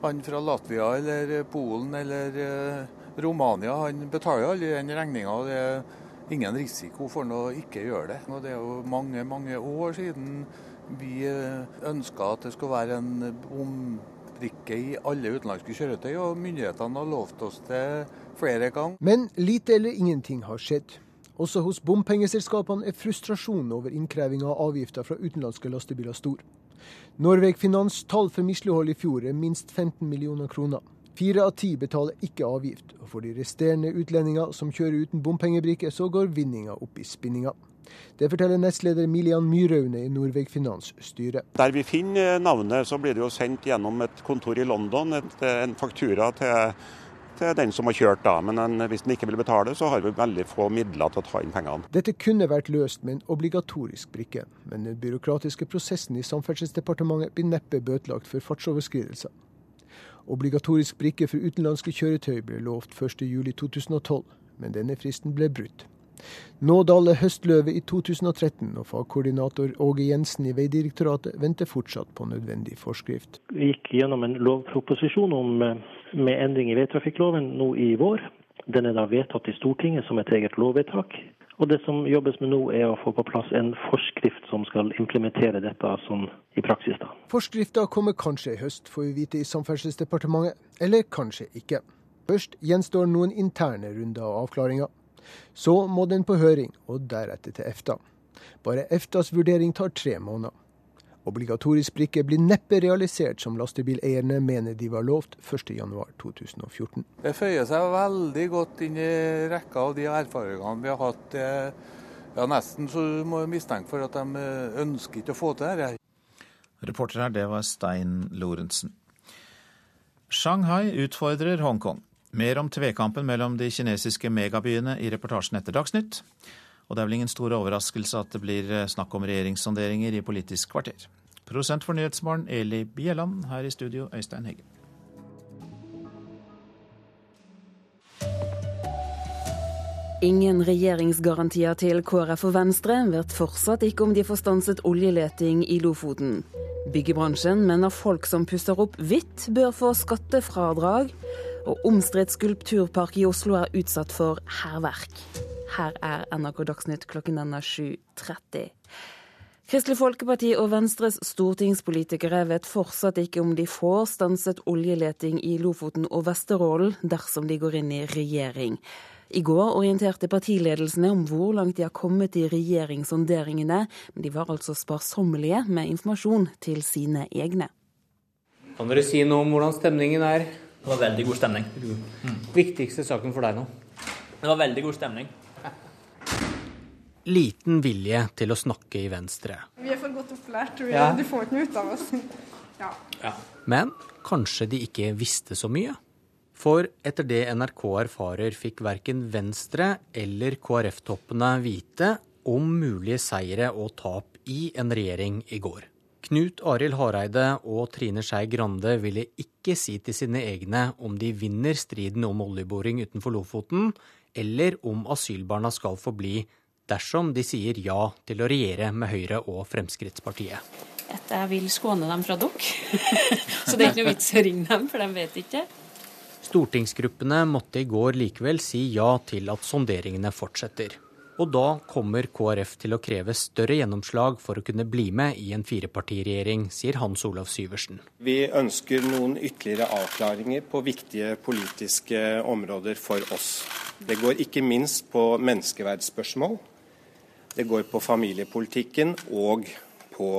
han fra Latvia eller Polen eller Romania han betaler aldri den regninga. Det er ingen risiko for å ikke gjøre det. Og det er jo mange, mange år siden vi ønska at det skulle være en bombrikke i alle utenlandske kjøretøy, og myndighetene har lovt oss det flere ganger. Men lite eller ingenting har skjedd. Også hos bompengeselskapene er frustrasjonen over innkreving av avgifter fra utenlandske lastebiler stor. Norveg Finans tall for mislighold i fjor er minst 15 millioner kroner. Fire av ti betaler ikke avgift, og for de resterende utlendinger som kjører uten bompengebrikke, så går vinninga opp i spinninga. Det forteller nestleder Milian Myraune i Norveg Finans styre. Der vi finner navnet, så blir det jo sendt gjennom et kontor i London, et, en faktura til, til, den som har kjørt. da. Men en, hvis den ikke vil betale, så har vi veldig få midler til å ta inn pengene. Dette kunne vært løst med en obligatorisk brikke, men den byråkratiske prosessen i Samferdselsdepartementet blir neppe bøtelagt for fartsoverskridelser. Obligatorisk brikke for utenlandske kjøretøy ble lovt 1.7.2012, men denne fristen ble brutt. Nå daler høstløvet i 2013, og fagkoordinator Åge Jensen i Veidirektoratet venter fortsatt på nødvendig forskrift. Vi gikk gjennom en lovproposisjon om, eh, med endring i veitrafikkloven nå i vår. Den er da vedtatt i Stortinget som et eget lovvedtak. Og Det som jobbes med nå, er å få på plass en forskrift som skal implementere dette sånn i praksis. da. Forskrifta kommer kanskje i høst, får vi vite i Samferdselsdepartementet. Eller kanskje ikke. Først gjenstår noen interne runder og avklaringer. Så må den på høring, og deretter til EFTA. Bare EFTAs vurdering tar tre måneder. Obligatorisk brikke blir neppe realisert som lastebileierne mener de var lovt 1.1.2014. Det føyer seg veldig godt inn i rekka av de erfaringene vi har hatt. Ja, Nesten så må jeg mistenke for at de ønsker ikke å få til dette. Reporter her, det var Stein Lorentzen. Shanghai utfordrer Hongkong. Mer om tvekampen mellom de kinesiske megabyene i reportasjen etter Dagsnytt. Og det er vel ingen stor overraskelse at det blir eh, snakk om regjeringssonderinger i Politisk kvarter. Prosent for Nyhetsmorgen, Eli Bjelland. Her i studio, Øystein Heggen. Ingen regjeringsgarantier til KrF og Venstre vet fortsatt ikke om de får stanset oljeleting i Lofoten. Byggebransjen mener folk som pusser opp hvitt, bør få skattefradrag. Og omstridt skulpturpark i Oslo er utsatt for hærverk. Her er NRK Dagsnytt klokken denne 7.30. Kristelig Folkeparti og Venstres stortingspolitikere vet fortsatt ikke om de får stanset oljeleting i Lofoten og Vesterålen dersom de går inn i regjering. I går orienterte partiledelsene om hvor langt de har kommet i regjeringssonderingene, men de var altså sparsommelige med informasjon til sine egne. Kan dere si noe om hvordan stemningen er? Det var veldig god stemning. Mm. Viktigste saken for deg nå? Det var veldig god stemning. Liten vilje til å snakke i Venstre. Vi er for godt opplært. Ja. Du får ikke noe ut av oss. *laughs* Ja. ja. Men kanskje de ikke visste så mye? For etter det NRK erfarer, fikk verken Venstre eller KrF-toppene vite om mulige seire og tap i en regjering i går. Knut Arild Hareide og Trine Skei Grande ville ikke si til sine egne om de vinner striden om oljeboring utenfor Lofoten, eller om asylbarna skal få bli dersom de sier ja til å regjere med Høyre og Fremskrittspartiet. At jeg vil skåne dem fra dere. *laughs* Så det er ikke noe vits å ringe dem, for de vet ikke. Stortingsgruppene måtte i går likevel si ja til at sonderingene fortsetter. Og da kommer KrF til å kreve større gjennomslag for å kunne bli med i en firepartiregjering, sier Hans Olav Syversen. Vi ønsker noen ytterligere avklaringer på viktige politiske områder for oss. Det går ikke minst på menneskeverdsspørsmål. Det går på familiepolitikken og på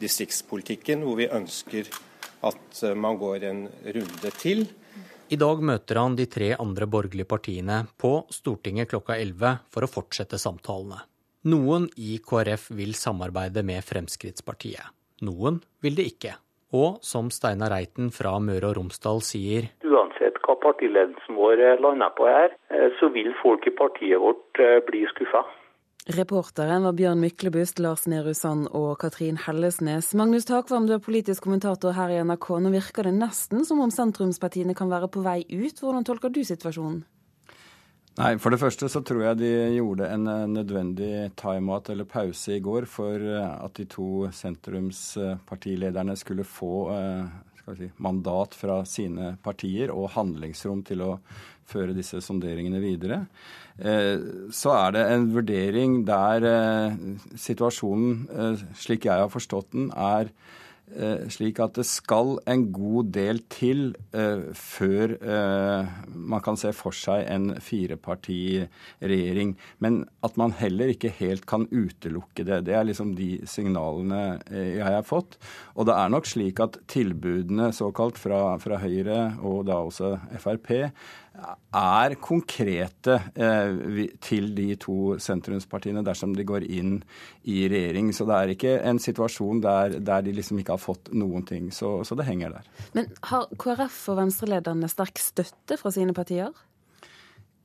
distriktspolitikken, hvor vi ønsker at man går en runde til i dag møter han de tre andre borgerlige partiene på Stortinget klokka 11 for å fortsette samtalene. Noen i KrF vil samarbeide med Fremskrittspartiet. Noen vil det ikke. Og som Steinar Reiten fra Møre og Romsdal sier Uansett hva partiledelsen vår lander på her, eh, så vil folk i partiet vårt eh, bli skuffa. Reportere var Bjørn Myklebust, Lars Nehru Sand og Katrin Hellesnes. Magnus Takvam, du er politisk kommentator her i NRK. Nå virker det nesten som om sentrumspartiene kan være på vei ut. Hvordan tolker du situasjonen? Nei, For det første så tror jeg de gjorde en eh, nødvendig time-out eller pause i går for eh, at de to sentrumspartilederne skulle få eh, si, mandat fra sine partier og handlingsrom til å føre disse sonderingene videre. Eh, så er det en vurdering der eh, situasjonen, eh, slik jeg har forstått den, er slik at det skal en god del til før man kan se for seg en firepartiregjering. Men at man heller ikke helt kan utelukke det. Det er liksom de signalene jeg har fått. Og det er nok slik at tilbudene såkalt fra, fra Høyre og da også Frp er konkrete eh, til de to sentrumspartiene dersom de går inn i regjering. Så det er ikke en situasjon der, der de liksom ikke har fått noen ting. Så, så det henger der. Men har KrF og Venstre-lederne sterk støtte fra sine partier?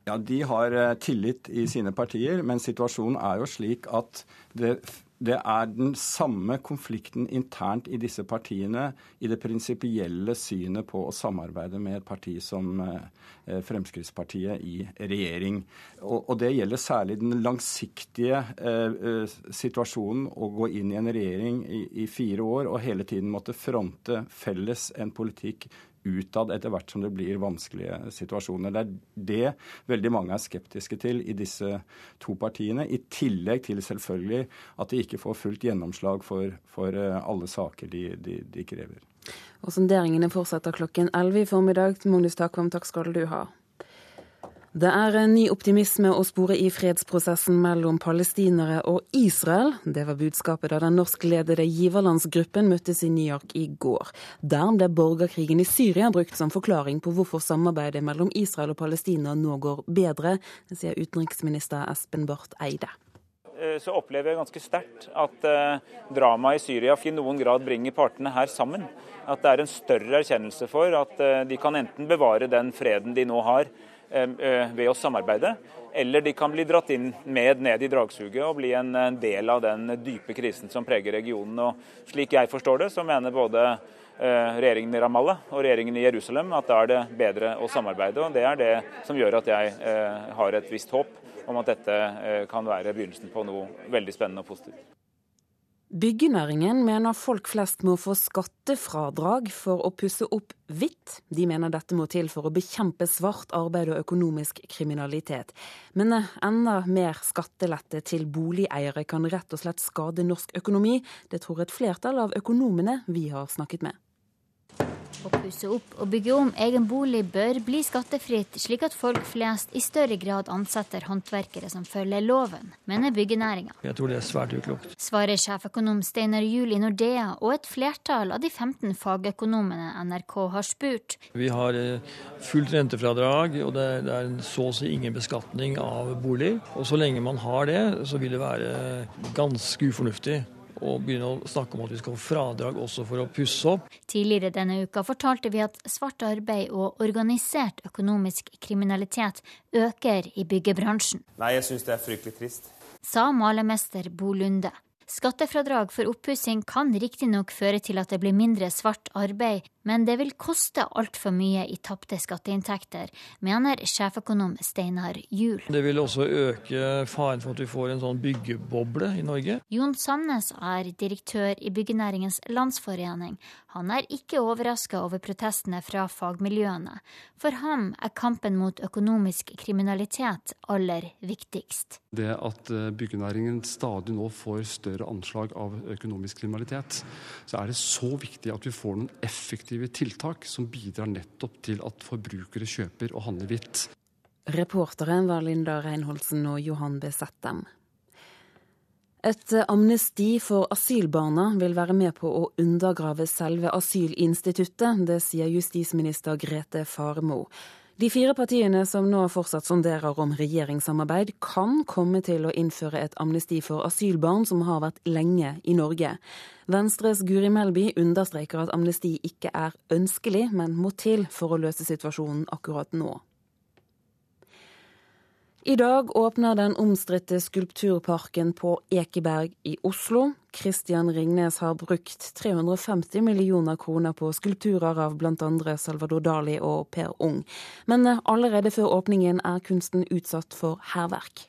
Ja, De har eh, tillit i sine partier, men situasjonen er jo slik at det det er den samme konflikten internt i disse partiene i det prinsipielle synet på å samarbeide med et parti som eh, Fremskrittspartiet i regjering. Og, det gjelder særlig den langsiktige eh, eh, situasjonen å gå inn i en regjering i fire år og hele tiden måtte fronte felles en politikk utad etter hvert som det blir vanskelige situasjoner. Det er det veldig mange er skeptiske til i disse to partiene. I tillegg til selvfølgelig at de ikke får fullt gjennomslag for, for eh, alle saker de, de, de krever. Og Sonderingene fortsetter klokken 11 i formiddag. Magnus Takvam, takk skal du ha. Det er en ny optimisme å spore i fredsprosessen mellom palestinere og Israel. Det var budskapet da den norskledede giverlandsgruppen møttes i New York i går. Der ble borgerkrigen i Syria brukt som forklaring på hvorfor samarbeidet mellom Israel og Palestina nå går bedre, sier utenriksminister Espen Barth Eide eh, så opplever jeg ganske sterkt at eh, dramaet i Syria i noen grad bringer partene her sammen. At det er en større erkjennelse for at eh, de kan enten bevare den freden de nå har, ved å samarbeide. Eller de kan bli dratt inn med ned i dragsuget og bli en del av den dype krisen som preger regionen. Og slik jeg forstår det, så mener både regjeringen i Ramallah og regjeringen i Jerusalem at da er det bedre å samarbeide. og Det er det som gjør at jeg har et visst håp om at dette kan være begynnelsen på noe veldig spennende og positivt. Byggenæringen mener folk flest må få skattefradrag for å pusse opp hvitt. De mener dette må til for å bekjempe svart arbeid og økonomisk kriminalitet. Men enda mer skattelette til boligeiere kan rett og slett skade norsk økonomi. Det tror et flertall av økonomene vi har snakket med. Å pusse opp og bygge om egen bolig bør bli skattefritt, slik at folk flest i større grad ansetter håndverkere som følger loven, mener byggenæringa. Jeg tror det er svært uklokt. Svarer sjeføkonom Steinar Juel i Nordea og et flertall av de 15 fagøkonomene NRK har spurt. Vi har eh, fullt rentefradrag, og det er så å si ingen beskatning av bolig. Og så lenge man har det, så vil det være ganske ufornuftig og begynne å snakke om at vi skal få fradrag også for å pusse opp. Tidligere denne uka fortalte vi at svart arbeid og organisert økonomisk kriminalitet øker i byggebransjen. Nei, jeg syns det er fryktelig trist. Sa malermester Bo Lunde. Skattefradrag for oppussing kan riktignok føre til at det blir mindre svart arbeid, men det vil koste altfor mye i tapte skatteinntekter, mener sjeføkonom Steinar Juel. Det vil også øke faren for at vi får en sånn byggeboble i Norge. Jon Sandnes er direktør i Byggenæringens Landsforening. Han er ikke overraska over protestene fra fagmiljøene. For ham er kampen mot økonomisk kriminalitet aller viktigst. Det at eh, byggenæringen stadig nå får større anslag av økonomisk kriminalitet, så er det så viktig at vi får noen effektive tiltak som bidrar nettopp til at forbrukere kjøper og handler hvitt. Reportere var Linda Reinholdsen og Johan B. Settem. Et amnesti for asylbarna vil være med på å undergrave selve asylinstituttet. Det sier justisminister Grete Faremo. De fire partiene som nå fortsatt sonderer om regjeringssamarbeid, kan komme til å innføre et amnesti for asylbarn som har vært lenge i Norge. Venstres Guri Melby understreker at amnesti ikke er ønskelig, men må til for å løse situasjonen akkurat nå. I dag åpner den omstridte skulpturparken på Ekeberg i Oslo. Christian Ringnes har brukt 350 millioner kroner på skulpturer av bl.a. Salvador Dali og Per Ung. Men allerede før åpningen er kunsten utsatt for hærverk.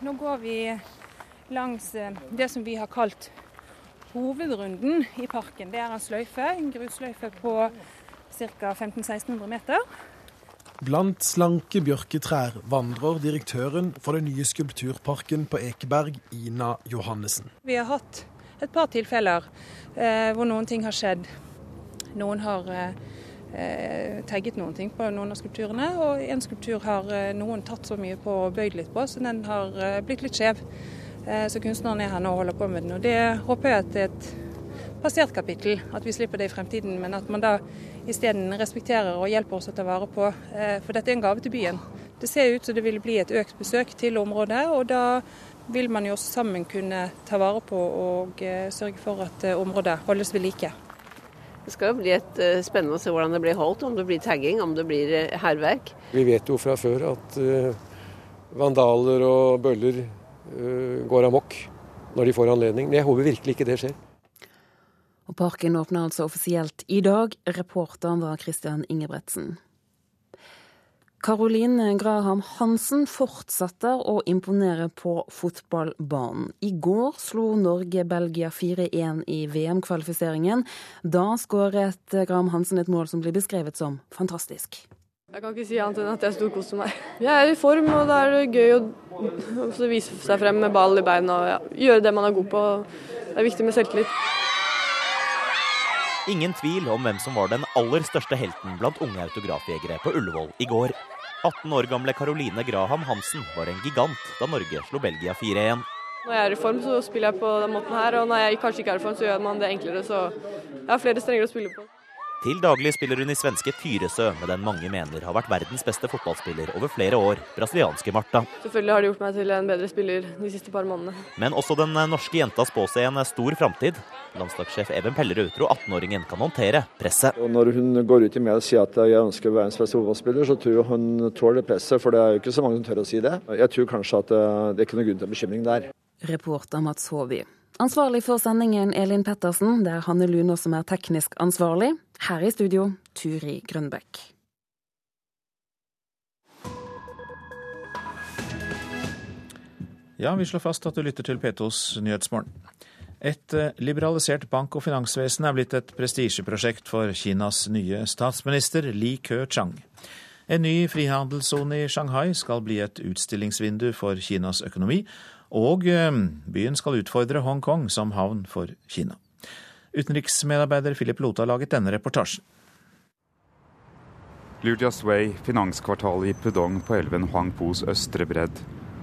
Nå går vi langs eh, det som vi har kalt hovedrunden i parken. Det er en sløyfe, en grusløyfe på ca. 1500-1600 meter. Blant slanke bjørketrær vandrer direktøren for den nye skulpturparken på Ekeberg, Ina Johannessen. Vi har hatt et par tilfeller eh, hvor noen ting har skjedd. Noen har eh, eh tagget noen ting på noen av skulpturene, og en skulptur har eh, noen tatt så mye på og bøyd litt på, så den har eh, blitt litt skjev. Eh, så kunstneren er her nå og holder på med den. og Det håper jeg at det er et passert kapittel, at vi slipper det i fremtiden. Men at man da isteden respekterer og hjelper oss å ta vare på. Eh, for dette er en gave til byen. Det ser ut som det vil bli et økt besøk til området, og da vil man jo også sammen kunne ta vare på og eh, sørge for at eh, området holdes ved like. Det skal jo bli et spennende å se hvordan det blir holdt, om det blir tagging, om det blir hærverk. Vi vet jo fra før at vandaler og bøller går amok når de får anledning. Men jeg håper virkelig ikke det skjer. Og Parken åpner altså offisielt i dag. Reporteren var Christian Ingebretsen. Caroline Graham Hansen fortsetter å imponere på fotballbanen. I går slo Norge Belgia 4-1 i VM-kvalifiseringen. Da skåret Graham Hansen et mål som blir beskrevet som fantastisk. Jeg kan ikke si annet enn at jeg storkoser meg. Jeg er i form, og det er gøy å vise seg frem med ball i beina og ja, gjøre det man er god på. Det er viktig med selvtillit. Ingen tvil om hvem som var den aller største helten blant unge autografjegere på Ullevål i går. 18 år gamle Caroline Graham Hansen var en gigant da Norge slo Belgia 4-1. Når jeg er i form, så spiller jeg på den måten her, og når jeg kanskje ikke er i form, så gjør man det enklere. Så jeg har flere strenger å spille på. Til daglig spiller hun i svenske Tyresø med den mange mener har vært verdens beste fotballspiller over flere år, brasilianske Marta. Selvfølgelig har det gjort meg til en bedre spiller de siste par månedene. Men også den norske jenta spår seg en stor framtid. Landslagssjef Even Pellerud tror 18-åringen kan håndtere presset. Og når hun går ut i media og sier at jeg ønsker å være verdens beste fotballspiller, så tror jeg hun tåler presset, for det er jo ikke så mange som tør å si det. Jeg tror kanskje at det er ikke noen grunn til bekymring der. Reporter Mats Håby. Ansvarlig for sendingen Elin Pettersen. Det er Hanne Luna som er teknisk ansvarlig. Her i studio, Turi Grønbekk. Ja, vi slår fast at du lytter til P2s Nyhetsmorgen. Et eh, liberalisert bank- og finansvesen er blitt et prestisjeprosjekt for Kinas nye statsminister Li Ke-chang. En ny frihandelssone i Shanghai skal bli et utstillingsvindu for Kinas økonomi, og eh, byen skal utfordre Hongkong som havn for Kina. Utenriksmedarbeider Philip Lota laget denne reportasjen. Lujias Way, finanskvartalet i Pudong på elven Huangpos østre bredd.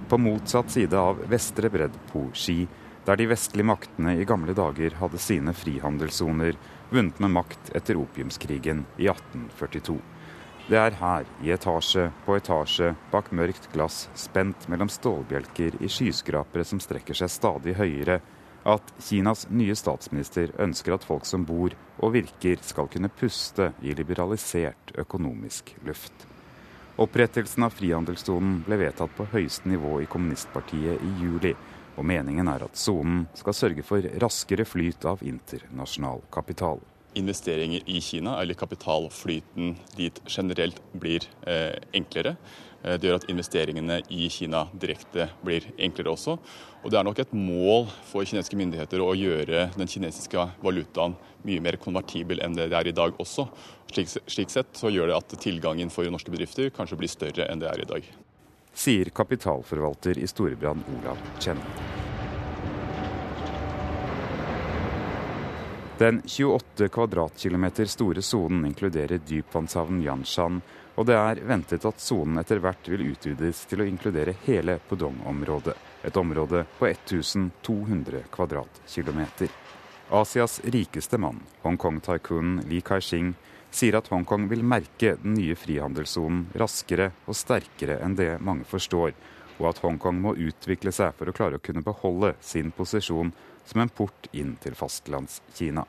På motsatt side av vestre bredd på Xi der de vestlige maktene i gamle dager hadde sine frihandelssoner, vunnet med makt etter opiumskrigen i 1842. Det er her, i etasje på etasje, bak mørkt glass, spent mellom stålbjelker i skyskrapere som strekker seg stadig høyere, at Kinas nye statsminister ønsker at folk som bor og virker, skal kunne puste i liberalisert økonomisk luft. Opprettelsen av frihandelssonen ble vedtatt på høyeste nivå i kommunistpartiet i juli, og meningen er at sonen skal sørge for raskere flyt av internasjonal kapital. Investeringer i Kina, eller kapitalflyten dit generelt, blir eh, enklere. Eh, det gjør at investeringene i Kina direkte blir enklere også. Og det er nok et mål for kinesiske myndigheter å gjøre den kinesiske valutaen mye mer konvertibel enn det det er i dag også. Slik, slik sett så gjør det at tilgangen for norske bedrifter kanskje blir større enn det er i dag sier kapitalforvalter i Storebrand Olav Chen. Den 28 kvadratkilometer store sonen inkluderer dypvannshavnen Yanshan, og det er ventet at sonen etter hvert vil utvides til å inkludere hele Pudong-området. Et område på 1200 kvadratkilometer. Asias rikeste mann, Hongkong-taikunen Li Kai-shing, sier at Hongkong vil merke den nye frihandelssonen raskere og sterkere enn det mange forstår, og at Hongkong må utvikle seg for å klare å kunne beholde sin posisjon som en port inn til fastlandskina.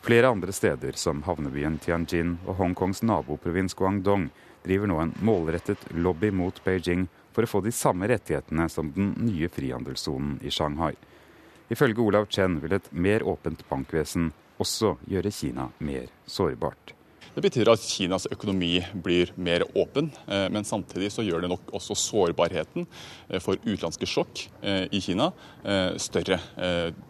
Flere andre steder, som havnebyen Tianjin og Hongkongs naboprovins Guangdong, driver nå en målrettet lobby mot Beijing for å få de samme rettighetene som den nye frihandelssonen i Shanghai. Ifølge Olav Chen vil et mer åpent bankvesen også gjøre Kina mer sårbart. Det betyr at Kinas økonomi blir mer åpen, eh, men samtidig så gjør det nok også sårbarheten eh, for utenlandske sjokk eh, i Kina større.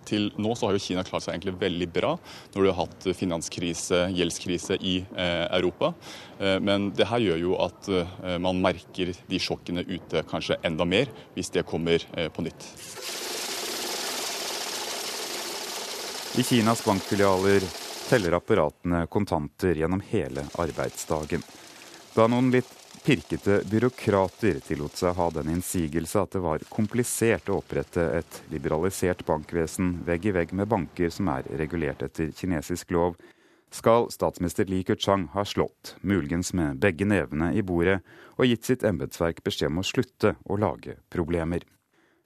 Til nå så har jo Kina klart seg egentlig veldig bra når du har hatt finanskrise, gjeldskrise i Europa. Men det her gjør jo at man merker de sjokkene ute kanskje enda mer hvis det kommer på nytt. I Kinas bankfilialer teller apparatene kontanter gjennom hele arbeidsdagen. Da noen litt pirkete byråkrater tillot seg ha den innsigelse at det var komplisert å opprette et liberalisert bankvesen vegg i vegg med banker som er regulert etter kinesisk lov, skal statsminister Li Keqiang ha slått, muligens med begge nevene i bordet, og gitt sitt embetsverk beskjed om å slutte å lage problemer.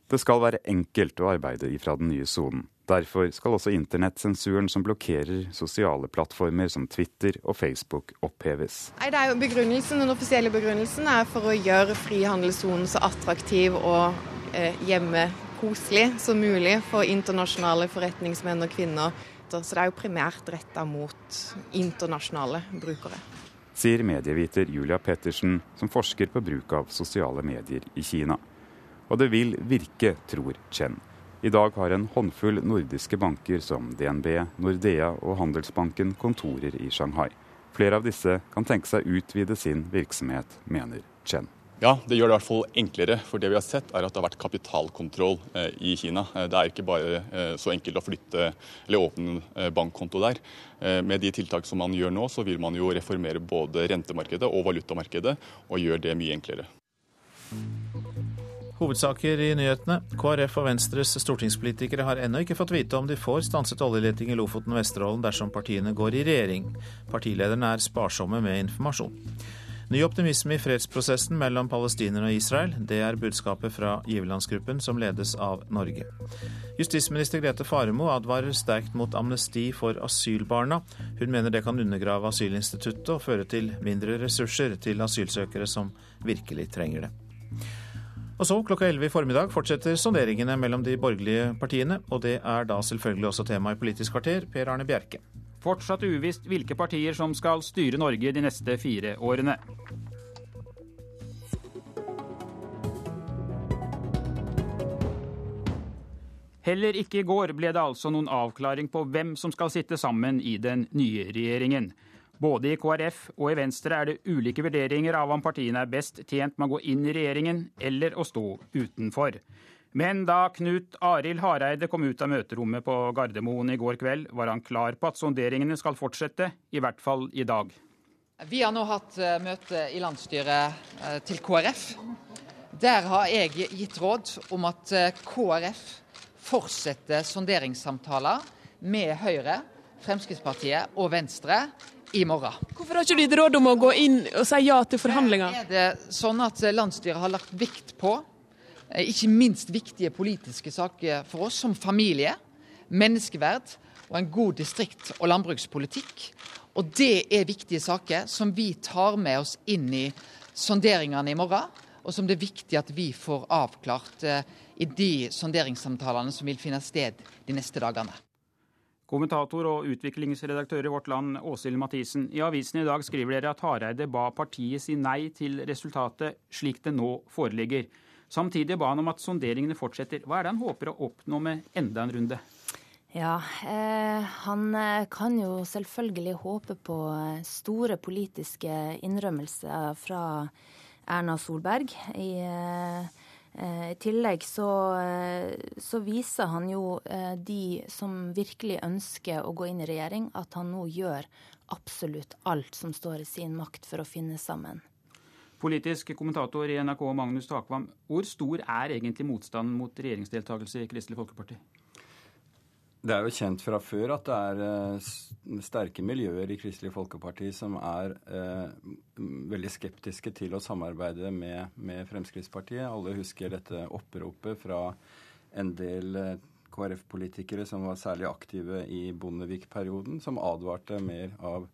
Det skal være enkelt å arbeide ifra den nye sonen. Derfor skal også internettsensuren som blokkerer sosiale plattformer som Twitter og Facebook oppheves. Nei, det er jo begrunnelsen, Den offisielle begrunnelsen er for å gjøre frihandelssonen så attraktiv og eh, hjemmekoselig som mulig for internasjonale forretningsmenn og -kvinner. Så det er jo primært retta mot internasjonale brukere. Sier medieviter Julia Pettersen, som forsker på bruk av sosiale medier i Kina. Og det vil virke, tror Chen. I dag har en håndfull nordiske banker som DNB, Nordea og Handelsbanken kontorer i Shanghai. Flere av disse kan tenke seg utvide sin virksomhet, mener Chen. Ja, det gjør det i hvert fall enklere. For det vi har sett er at det har vært kapitalkontroll eh, i Kina. Eh, det er ikke bare eh, så enkelt å flytte eller åpne bankkonto der. Med de tiltak som man gjør nå, så vil man jo reformere både rentemarkedet og valutamarkedet, og gjøre det mye enklere. Hovedsaker i nyhetene. KrF og Venstres stortingspolitikere har ennå ikke fått vite om de får stanset oljeleting i Lofoten og Vesterålen dersom partiene går i regjering. Partilederne er sparsomme med informasjon. Ny optimisme i fredsprosessen mellom palestinerne og Israel. Det er budskapet fra giverlandsgruppen som ledes av Norge. Justisminister Grete Faremo advarer sterkt mot amnesti for asylbarna. Hun mener det kan undergrave asylinstituttet og føre til mindre ressurser til asylsøkere som virkelig trenger det. Og så klokka 11 i formiddag fortsetter sonderingene mellom de borgerlige partiene, og det er da selvfølgelig også tema i Politisk kvarter. Per Arne Bjerke. Fortsatt uvisst hvilke partier som skal styre Norge de neste fire årene. Heller ikke i går ble det altså noen avklaring på hvem som skal sitte sammen i den nye regjeringen. Både i KrF og i Venstre er det ulike vurderinger av om partiene er best tjent med å gå inn i regjeringen eller å stå utenfor. Men da Knut Arild Hareide kom ut av møterommet på Gardermoen i går kveld, var han klar på at sonderingene skal fortsette, i hvert fall i dag. Vi har nå hatt eh, møte i landsstyret eh, til KrF. Der har jeg gitt råd om at eh, KrF fortsetter sonderingssamtaler med Høyre, Fremskrittspartiet og Venstre i morgen. Hvorfor har ikke du råd om å gå inn og si ja til forhandlinger? Er det sånn at landsstyret har lagt vikt på eh, ikke minst viktige politiske saker for oss, som familie, menneskeverd og en god distrikt- og landbrukspolitikk. Og det er viktige saker som vi tar med oss inn i sonderingene i morgen, og som det er viktig at vi får avklart eh, i de sonderingssamtalene som vil finne sted de neste dagene. Kommentator og utviklingsredaktør i Vårt Land, Åshild Mathisen. I avisen i dag skriver dere at Hareide ba partiet si nei til resultatet slik det nå foreligger. Samtidig ba han om at sonderingene fortsetter. Hva er det han håper å oppnå med enda en runde? Ja, eh, han eh, kan jo selvfølgelig håpe på store politiske innrømmelser fra Erna Solberg. I eh, Eh, I tillegg så, eh, så, viser han jo eh, de som virkelig ønsker å gå inn i regjering, at han nå gjør absolutt alt som står i sin makt for å finne sammen. Politisk kommentator i NRK Magnus Takvam, hvor stor er egentlig motstanden mot regjeringsdeltakelse i Kristelig Folkeparti? Det er jo kjent fra før at det er eh, sterke miljøer i Kristelig Folkeparti som er eh, veldig skeptiske til å samarbeide med, med, Fremskrittspartiet. Alle husker dette oppropet fra en del eh, KrF-politikere som var særlig aktive i Bondevik-perioden, som advarte mer av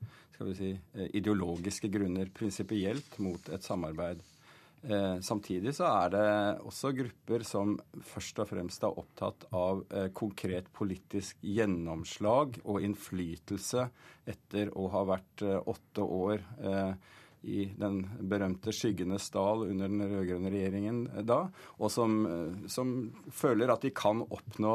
si, eh, ideologiske grunner prinsipielt mot et samarbeid samtidig så er det også grupper som først og fremst er opptatt av eh, konkret politisk gjennomslag og innflytelse etter å ha vært eh, åtte år eh, i den berømte skyggenes dal under den rød-grønne regjeringen eh, da, og som, eh, som, føler at de kan oppnå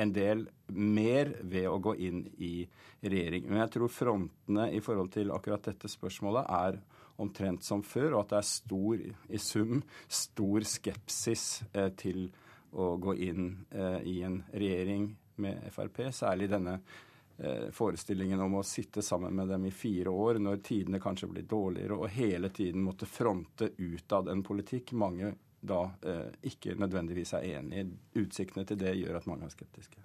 en del mer ved å gå inn i regjering. Men jeg tror frontene i forhold til akkurat dette spørsmålet er omtrent som før, og at det er stor, i sum stor skepsis eh, til å gå inn eh, i en regjering med Frp, særlig denne eh, forestillingen om å sitte sammen med dem i fire år, når tidene kanskje blir dårligere, og hele tiden måtte fronte utad en politikk mange da eh, ikke nødvendigvis er enig i. Utsiktene til det gjør at mange er skeptiske.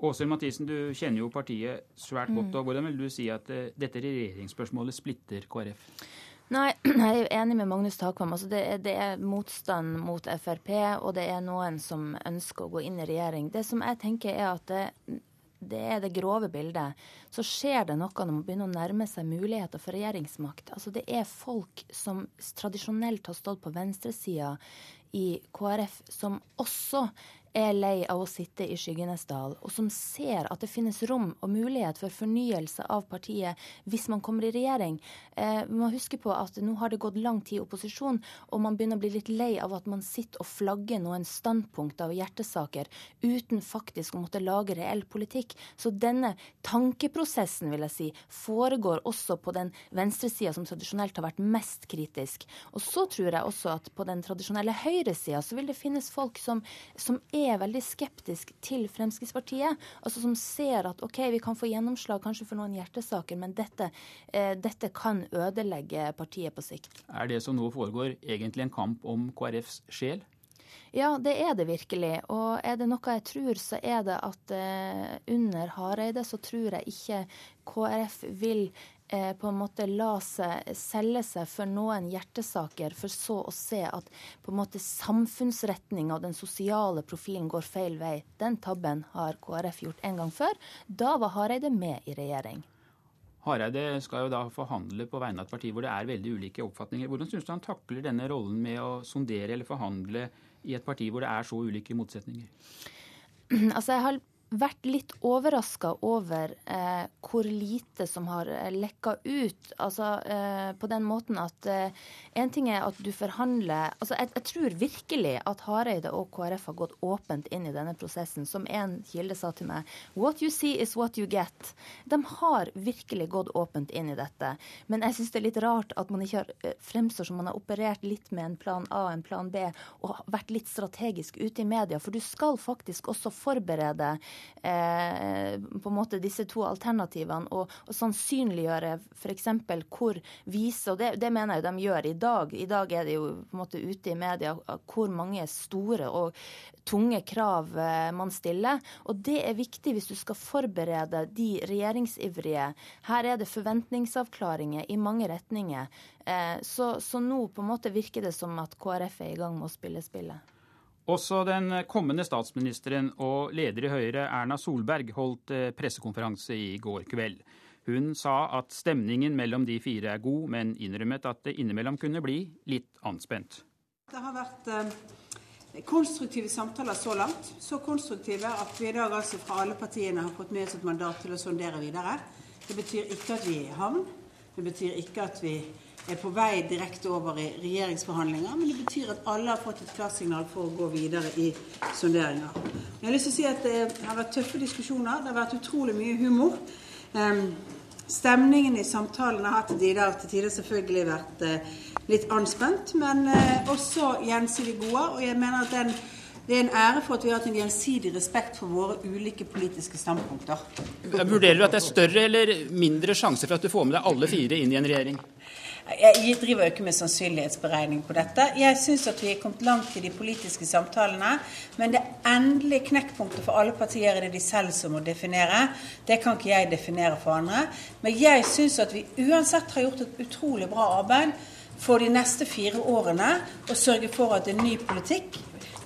Åshild Mathisen, du kjenner jo partiet svært godt. og Hvordan vil du si at uh, dette regjeringsspørsmålet splitter KrF? Nei, *clears throat* jeg er enig med Magnus Takvam. Altså det, det, er, motstand mot Frp, og det er noen som ønsker å gå inn i regjering. Det som jeg tenker er at det, det er det grove bildet. Så skjer det noe når man begynner å nærme seg muligheter for regjeringsmakt. Altså Det er folk som tradisjonelt har stått på venstresida i KrF, som også er lei av å sitte i skyggenes dal, og som ser at det finnes rom og mulighet for fornyelse av partiet hvis man kommer i regjering. Eh, vi må huske på at nå har det gått lang tid i opposisjon, og man begynner å bli litt lei av at man sitter og flagger noen standpunkter og hjertesaker uten faktisk å måtte lage reell politikk. Så denne tankeprosessen vil jeg si, foregår også på den venstresida som tradisjonelt har vært mest kritisk. Og så tror jeg også at på den tradisjonelle høyresida så vil det finnes folk som, som er er veldig skeptisk til Fremskrittspartiet. altså Som ser at OK, vi kan få gjennomslag kanskje for noen hjertesaker, men dette, eh, dette kan ødelegge partiet på sikt. Er det som nå foregår egentlig en kamp om KrFs sjel? Ja, det er det virkelig. Og er det noe jeg tror, så er det at eh, under Hareide så tror jeg ikke KrF vil eh, på en måte la seg selge seg for noen hjertesaker, for så å se at på en måte samfunnsretninga og den sosiale profilen går feil vei. Den tabben har KrF gjort en gang før. Da var Hareide med i regjering. Hareide skal jo da forhandle på vegne av et parti hvor det er veldig ulike oppfatninger. Hvordan syns du han takler denne rollen med å sondere eller forhandle i et parti hvor det er så ulike motsetninger? *clears throat* Altså, jeg har vært litt overraska over eh, hvor lite som har eh, lekka ut. Altså eh, på den måten at eh, en ting er at du forhandler altså jeg, jeg, tror virkelig at Hareide og KrF har gått åpent inn i denne prosessen. Som en kilde sa til meg, 'What you see is what you get'. De har virkelig gått åpent inn i dette. Men jeg syns det er litt rart at man ikke har eh, fremstår som man har operert litt med en plan A og en plan B, og vært litt strategisk ute i media. For du skal faktisk også forberede eh, på en måte disse to alternativene og, og sannsynliggjøre f.eks. hvor vise, og det, det, mener jeg de gjør i dag. I dag er det jo på en måte ute i media hvor mange store og tunge krav eh, man stiller. Og det er viktig hvis du skal forberede de regjeringsivrige. Her er det forventningsavklaringer i mange retninger. Eh, så, så nå på en måte virker det som at KrF er i gang med å spille spillet. Også den kommende statsministeren og leder i Høyre, Erna Solberg, holdt eh, pressekonferanse i går kveld. Hun sa at stemningen mellom de fire er god, men innrømmet at det innimellom kunne bli litt anspent. Det har vært eh, konstruktive samtaler så langt. Så konstruktive at vi i dag altså fra alle partiene har fått med oss et mandat til å sondere videre. Det betyr ikke at vi er i havn. Det betyr ikke at vi er på vei direkte over i regjeringsforhandlinger, men det betyr at alle har fått et klarsignal for å gå videre i sonderinger. Jeg har lyst til å si at Det har vært tøffe diskusjoner. Det har vært utrolig mye humor. Stemningen i samtalene har til tider, til tider selvfølgelig vært eh, litt anspent, men eh, også gjensidig gode. Og jeg mener at den, det er en ære for at vi har hatt en gjensidig respekt for våre ulike politiske standpunkter. Vurderer du at det er større eller mindre sjanse for at du får med deg alle fire inn i en regjering? Jeg driver jo ikke med sannsynlighetsberegning på dette. Jeg syns at vi er kommet langt i de politiske samtalene. Men det endelige knekkpunktet for alle partier er det de selv som må definere. Det kan ikke jeg definere for andre. Men jeg syns at vi uansett har gjort et utrolig bra arbeid for de neste fire årene å sørge for at en ny politikk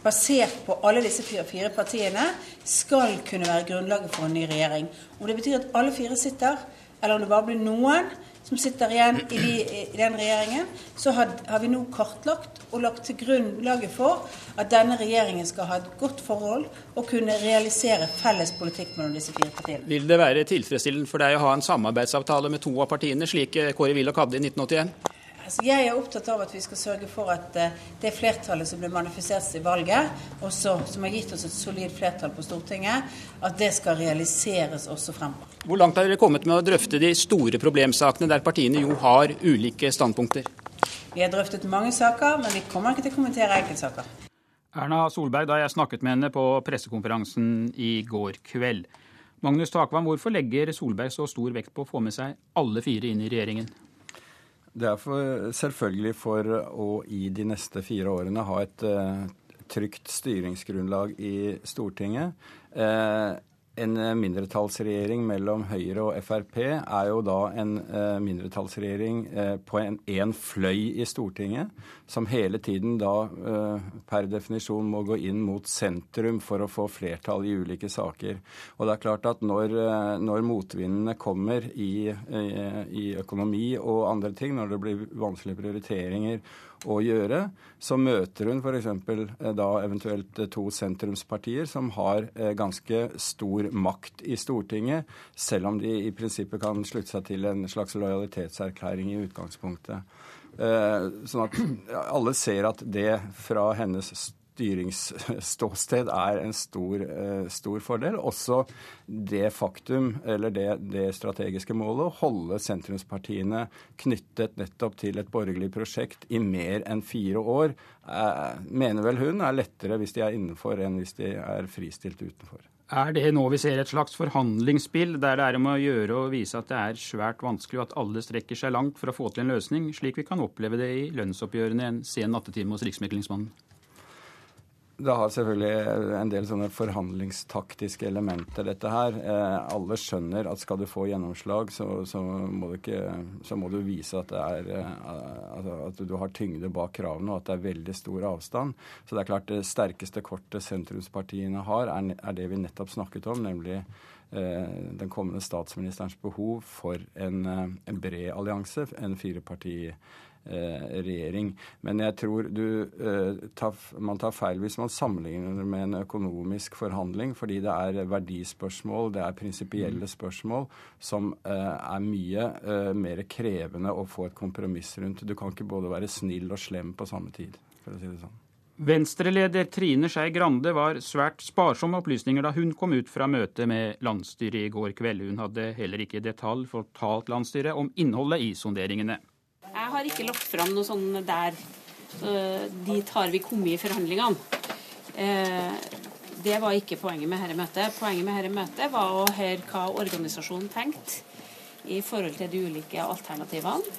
basert på alle disse fire, fire partiene skal kunne være grunnlaget for en ny regjering. Om det betyr at alle fire sitter, eller om det bare blir noen, som sitter igjen i, de, i den regjeringen, så har, har, vi nå kartlagt og lagt til grunnlaget for at denne regjeringen skal ha et godt forhold og kunne realisere felles politikk mellom disse fire partiene. Vil det være tilfredsstillende for deg å ha en samarbeidsavtale med to av partiene, slik Kåre Willoch hadde i 1981? Altså, jeg er opptatt av at vi skal sørge for at uh, det flertallet som ble manifestert i valget, også, som har gitt oss et solid flertall på Stortinget, at det skal realiseres også fremover. Hvor langt har dere kommet med å drøfte de store problemsakene der partiene jo har ulike standpunkter? Vi har drøftet mange saker, men vi kommer ikke til å kommentere enkeltsaker. Erna Solberg, da jeg snakket med henne på pressekonferansen i går kveld. Magnus Takvam, hvorfor legger Solberg så stor vekt på å få med seg alle fire inn i regjeringen? Det er for, selvfølgelig for å i de neste fire årene ha et uh, trygt styringsgrunnlag i Stortinget. Uh, en mindretallsregjering mellom Høyre og Frp er jo da en uh, mindretallsregjering på en, en, fløy i Stortinget, som hele tiden da per definisjon må gå inn mot sentrum for å få flertall i ulike saker. Og det er klart at når, når motvindene kommer i, i økonomi og andre ting, når det blir vanskelige prioriteringer å gjøre, så møter hun f.eks. da eventuelt to sentrumspartier som har ganske stor makt i Stortinget, selv om de i prinsippet kan slutte seg til en slags lojalitetserklæring i utgangspunktet. Sånn at alle ser at det fra hennes styringsståsted er en stor, stor, fordel. Også det faktum, eller det, det, strategiske målet, å holde sentrumspartiene knyttet nettopp til et borgerlig prosjekt i mer enn fire år, eh, mener vel hun er lettere hvis de er innenfor enn hvis de er fristilt utenfor. Er det nå vi ser et slags forhandlingsspill der det er om å gjøre å vise at det er svært vanskelig, og at alle strekker seg langt for å få til en løsning, slik vi kan oppleve det i lønnsoppgjørene en sen nattetime hos Riksmeklingsmannen? Det har selvfølgelig en del sånne forhandlingstaktiske elementer, dette her. Eh, alle skjønner at skal du få gjennomslag, så, så, må, du ikke, så må, du vise at, er, eh, at, du har tyngde bak kravene, og at det er veldig stor avstand. Så det er klart det sterkeste kortet sentrumspartiene har, er, er det vi nettopp snakket om, nemlig den kommende statsministerens behov for en, en bred allianse, en fireparti regjering. Men jeg tror du, tar, man tar feil hvis man sammenligner med en økonomisk forhandling, fordi det er verdispørsmål, det er prinsipielle spørsmål som er mye mer krevende å få et kompromiss rundt. Du kan ikke både være snill og slem på samme tid, for å si det sånn. Venstreleder Trine Skei Grande var svært sparsom med opplysninger da hun kom ut fra møtet med landsstyret i går kveld. Hun hadde heller ikke i detalj fortalt landsstyret om innholdet i sonderingene. Har ikke lagt fram noe sånn der. Så dit har vi kommet i forhandlingene. Eh, det var ikke poenget med dette møtet. Poenget med dette møtet var å høre hva organisasjonen tenkte i forhold til de ulike alternativene.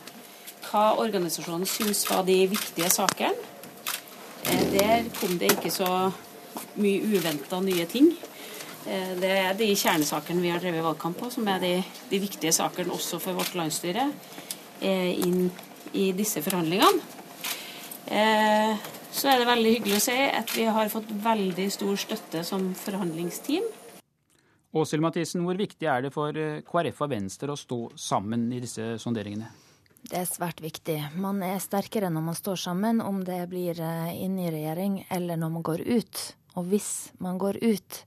Hva organisasjonen syntes var de viktige sakene. Der kom det ikke så mye uventa nye ting. Det er de kjernesakene vi har drevet valgkamp på, som er de, de viktige sakene også for vårt landsstyre inn i disse forhandlingene. Så er det veldig hyggelig å si at vi har fått veldig stor støtte som forhandlingsteam. Åshild Mathisen, hvor viktig er det for KrF og Venstre å stå sammen i disse sonderingene? Det er svært viktig. Man er sterkere når man står sammen, om det blir inn i regjering eller når man går ut. Og hvis man går ut,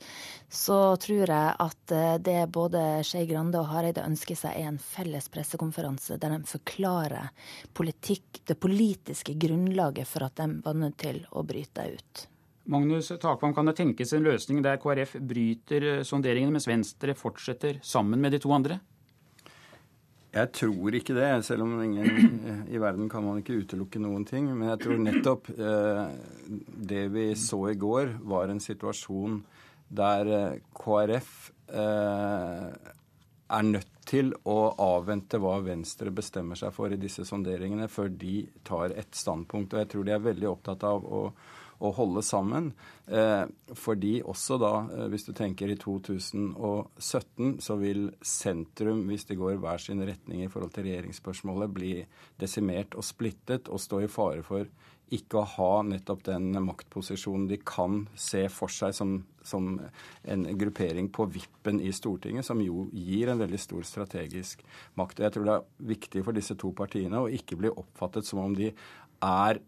så tror jeg at det både Skei Grande og Hareide ønsker seg, er en felles pressekonferanse der de forklarer politikk, det politiske grunnlaget for at de var nødt til å bryte ut. Magnus Takvam, kan det tenkes en løsning der KrF bryter sonderingene, mens Venstre fortsetter sammen med de to andre? Jeg tror ikke det, selv om ingen i verden kan man ikke utelukke noen ting. Men jeg tror nettopp eh, det vi så i går, var en situasjon der KrF eh, er nødt til å avvente hva Venstre bestemmer seg for i disse sonderingene, før de tar et standpunkt. Og jeg tror de er veldig opptatt av å å holde sammen. Eh, fordi også da, hvis du tenker i 2017, så vil sentrum, hvis det går hver sin retning i forhold til regjeringsspørsmålet, bli desimert og splittet og stå i fare for ikke å ha nettopp den maktposisjonen de kan se for seg som, som, en gruppering på vippen i Stortinget, som jo gir en veldig stor strategisk makt. Og jeg tror det er viktig for disse to partiene å ikke bli oppfattet som om de er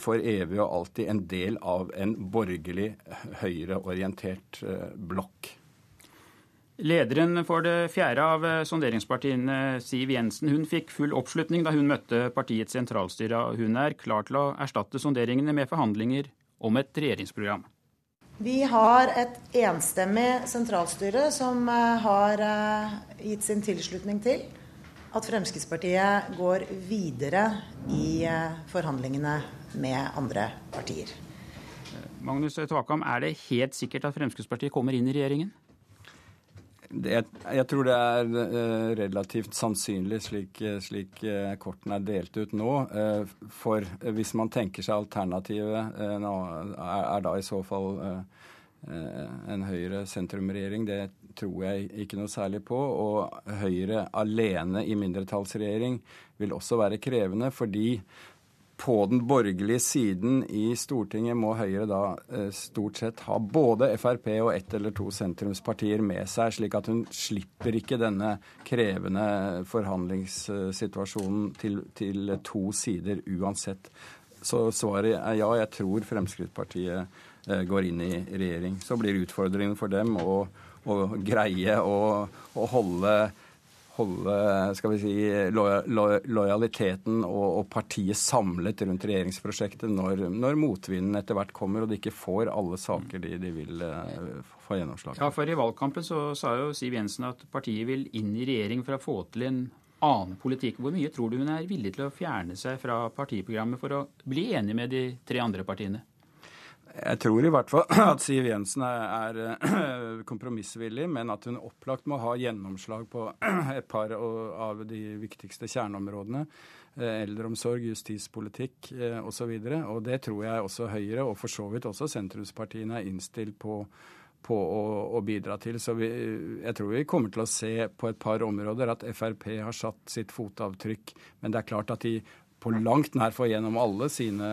for evig og alltid en del av en borgerlig, høyreorientert blokk. Lederen for det fjerde av sonderingspartiene, Siv Jensen, hun fikk full oppslutning da hun møtte partiets sentralstyre. Hun er klar til å erstatte sonderingene med forhandlinger om et regjeringsprogram. Vi har et enstemmig sentralstyre som har gitt sin tilslutning til at Fremskrittspartiet går videre i forhandlingene med andre partier. Magnus Takam, er det helt sikkert at Fremskrittspartiet kommer inn i regjeringen? Det, jeg tror det er uh, relativt sannsynlig, slik, slik uh, kortene er delt ut nå. For hvis man tenker seg alternativet, er, er, da i så fall en Høyre-sentrumregjering. Det tror jeg ikke noe særlig på. Og Høyre alene i mindretallsregjering vil også være krevende, fordi på den borgerlige siden i Stortinget må Høyre da eh, stort sett ha både Frp og ett eller to sentrumspartier med seg, slik at hun slipper ikke denne krevende forhandlingssituasjonen til, til to sider uansett. Så svaret er ja, jeg tror Fremskrittspartiet eh, går inn i regjering. Så blir utfordringen for dem å, å greie å, å holde holde skal vi si, lojaliteten og, og, partiet samlet rundt regjeringsprosjektet når, når, motvinden etter hvert kommer og de ikke får alle saker de, de vil uh, få gjennomslag Ja, for I valgkampen så sa jo Siv Jensen at partiet vil inn i regjering for å få til en annen politikk. Hvor mye tror du hun er villig til å fjerne seg fra partiprogrammet for å bli enig med de tre andre partiene? Jeg tror i hvert fall *clears throat* at Siv Jensen er, er *clears throat* kompromissvillig, men at hun opplagt må ha gjennomslag på *clears throat* et par av de viktigste kjerneområdene. Eldreomsorg, justispolitikk osv. Og, og det tror jeg også Høyre, og for så vidt også sentrumspartiene, er innstilt på, på å, å, bidra til. Så vi, jeg tror vi kommer til å se på et par områder at Frp har satt sitt fotavtrykk. Men det er klart at de på langt nær får gjennom alle sine,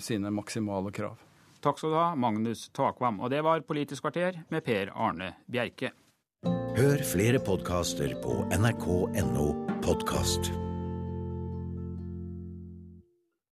sine maksimale krav. Takk skal du ha, Magnus Takvam. Og det var Politisk kvarter med Per Arne Bjerke. Hør flere podkaster på nrk.no podkast.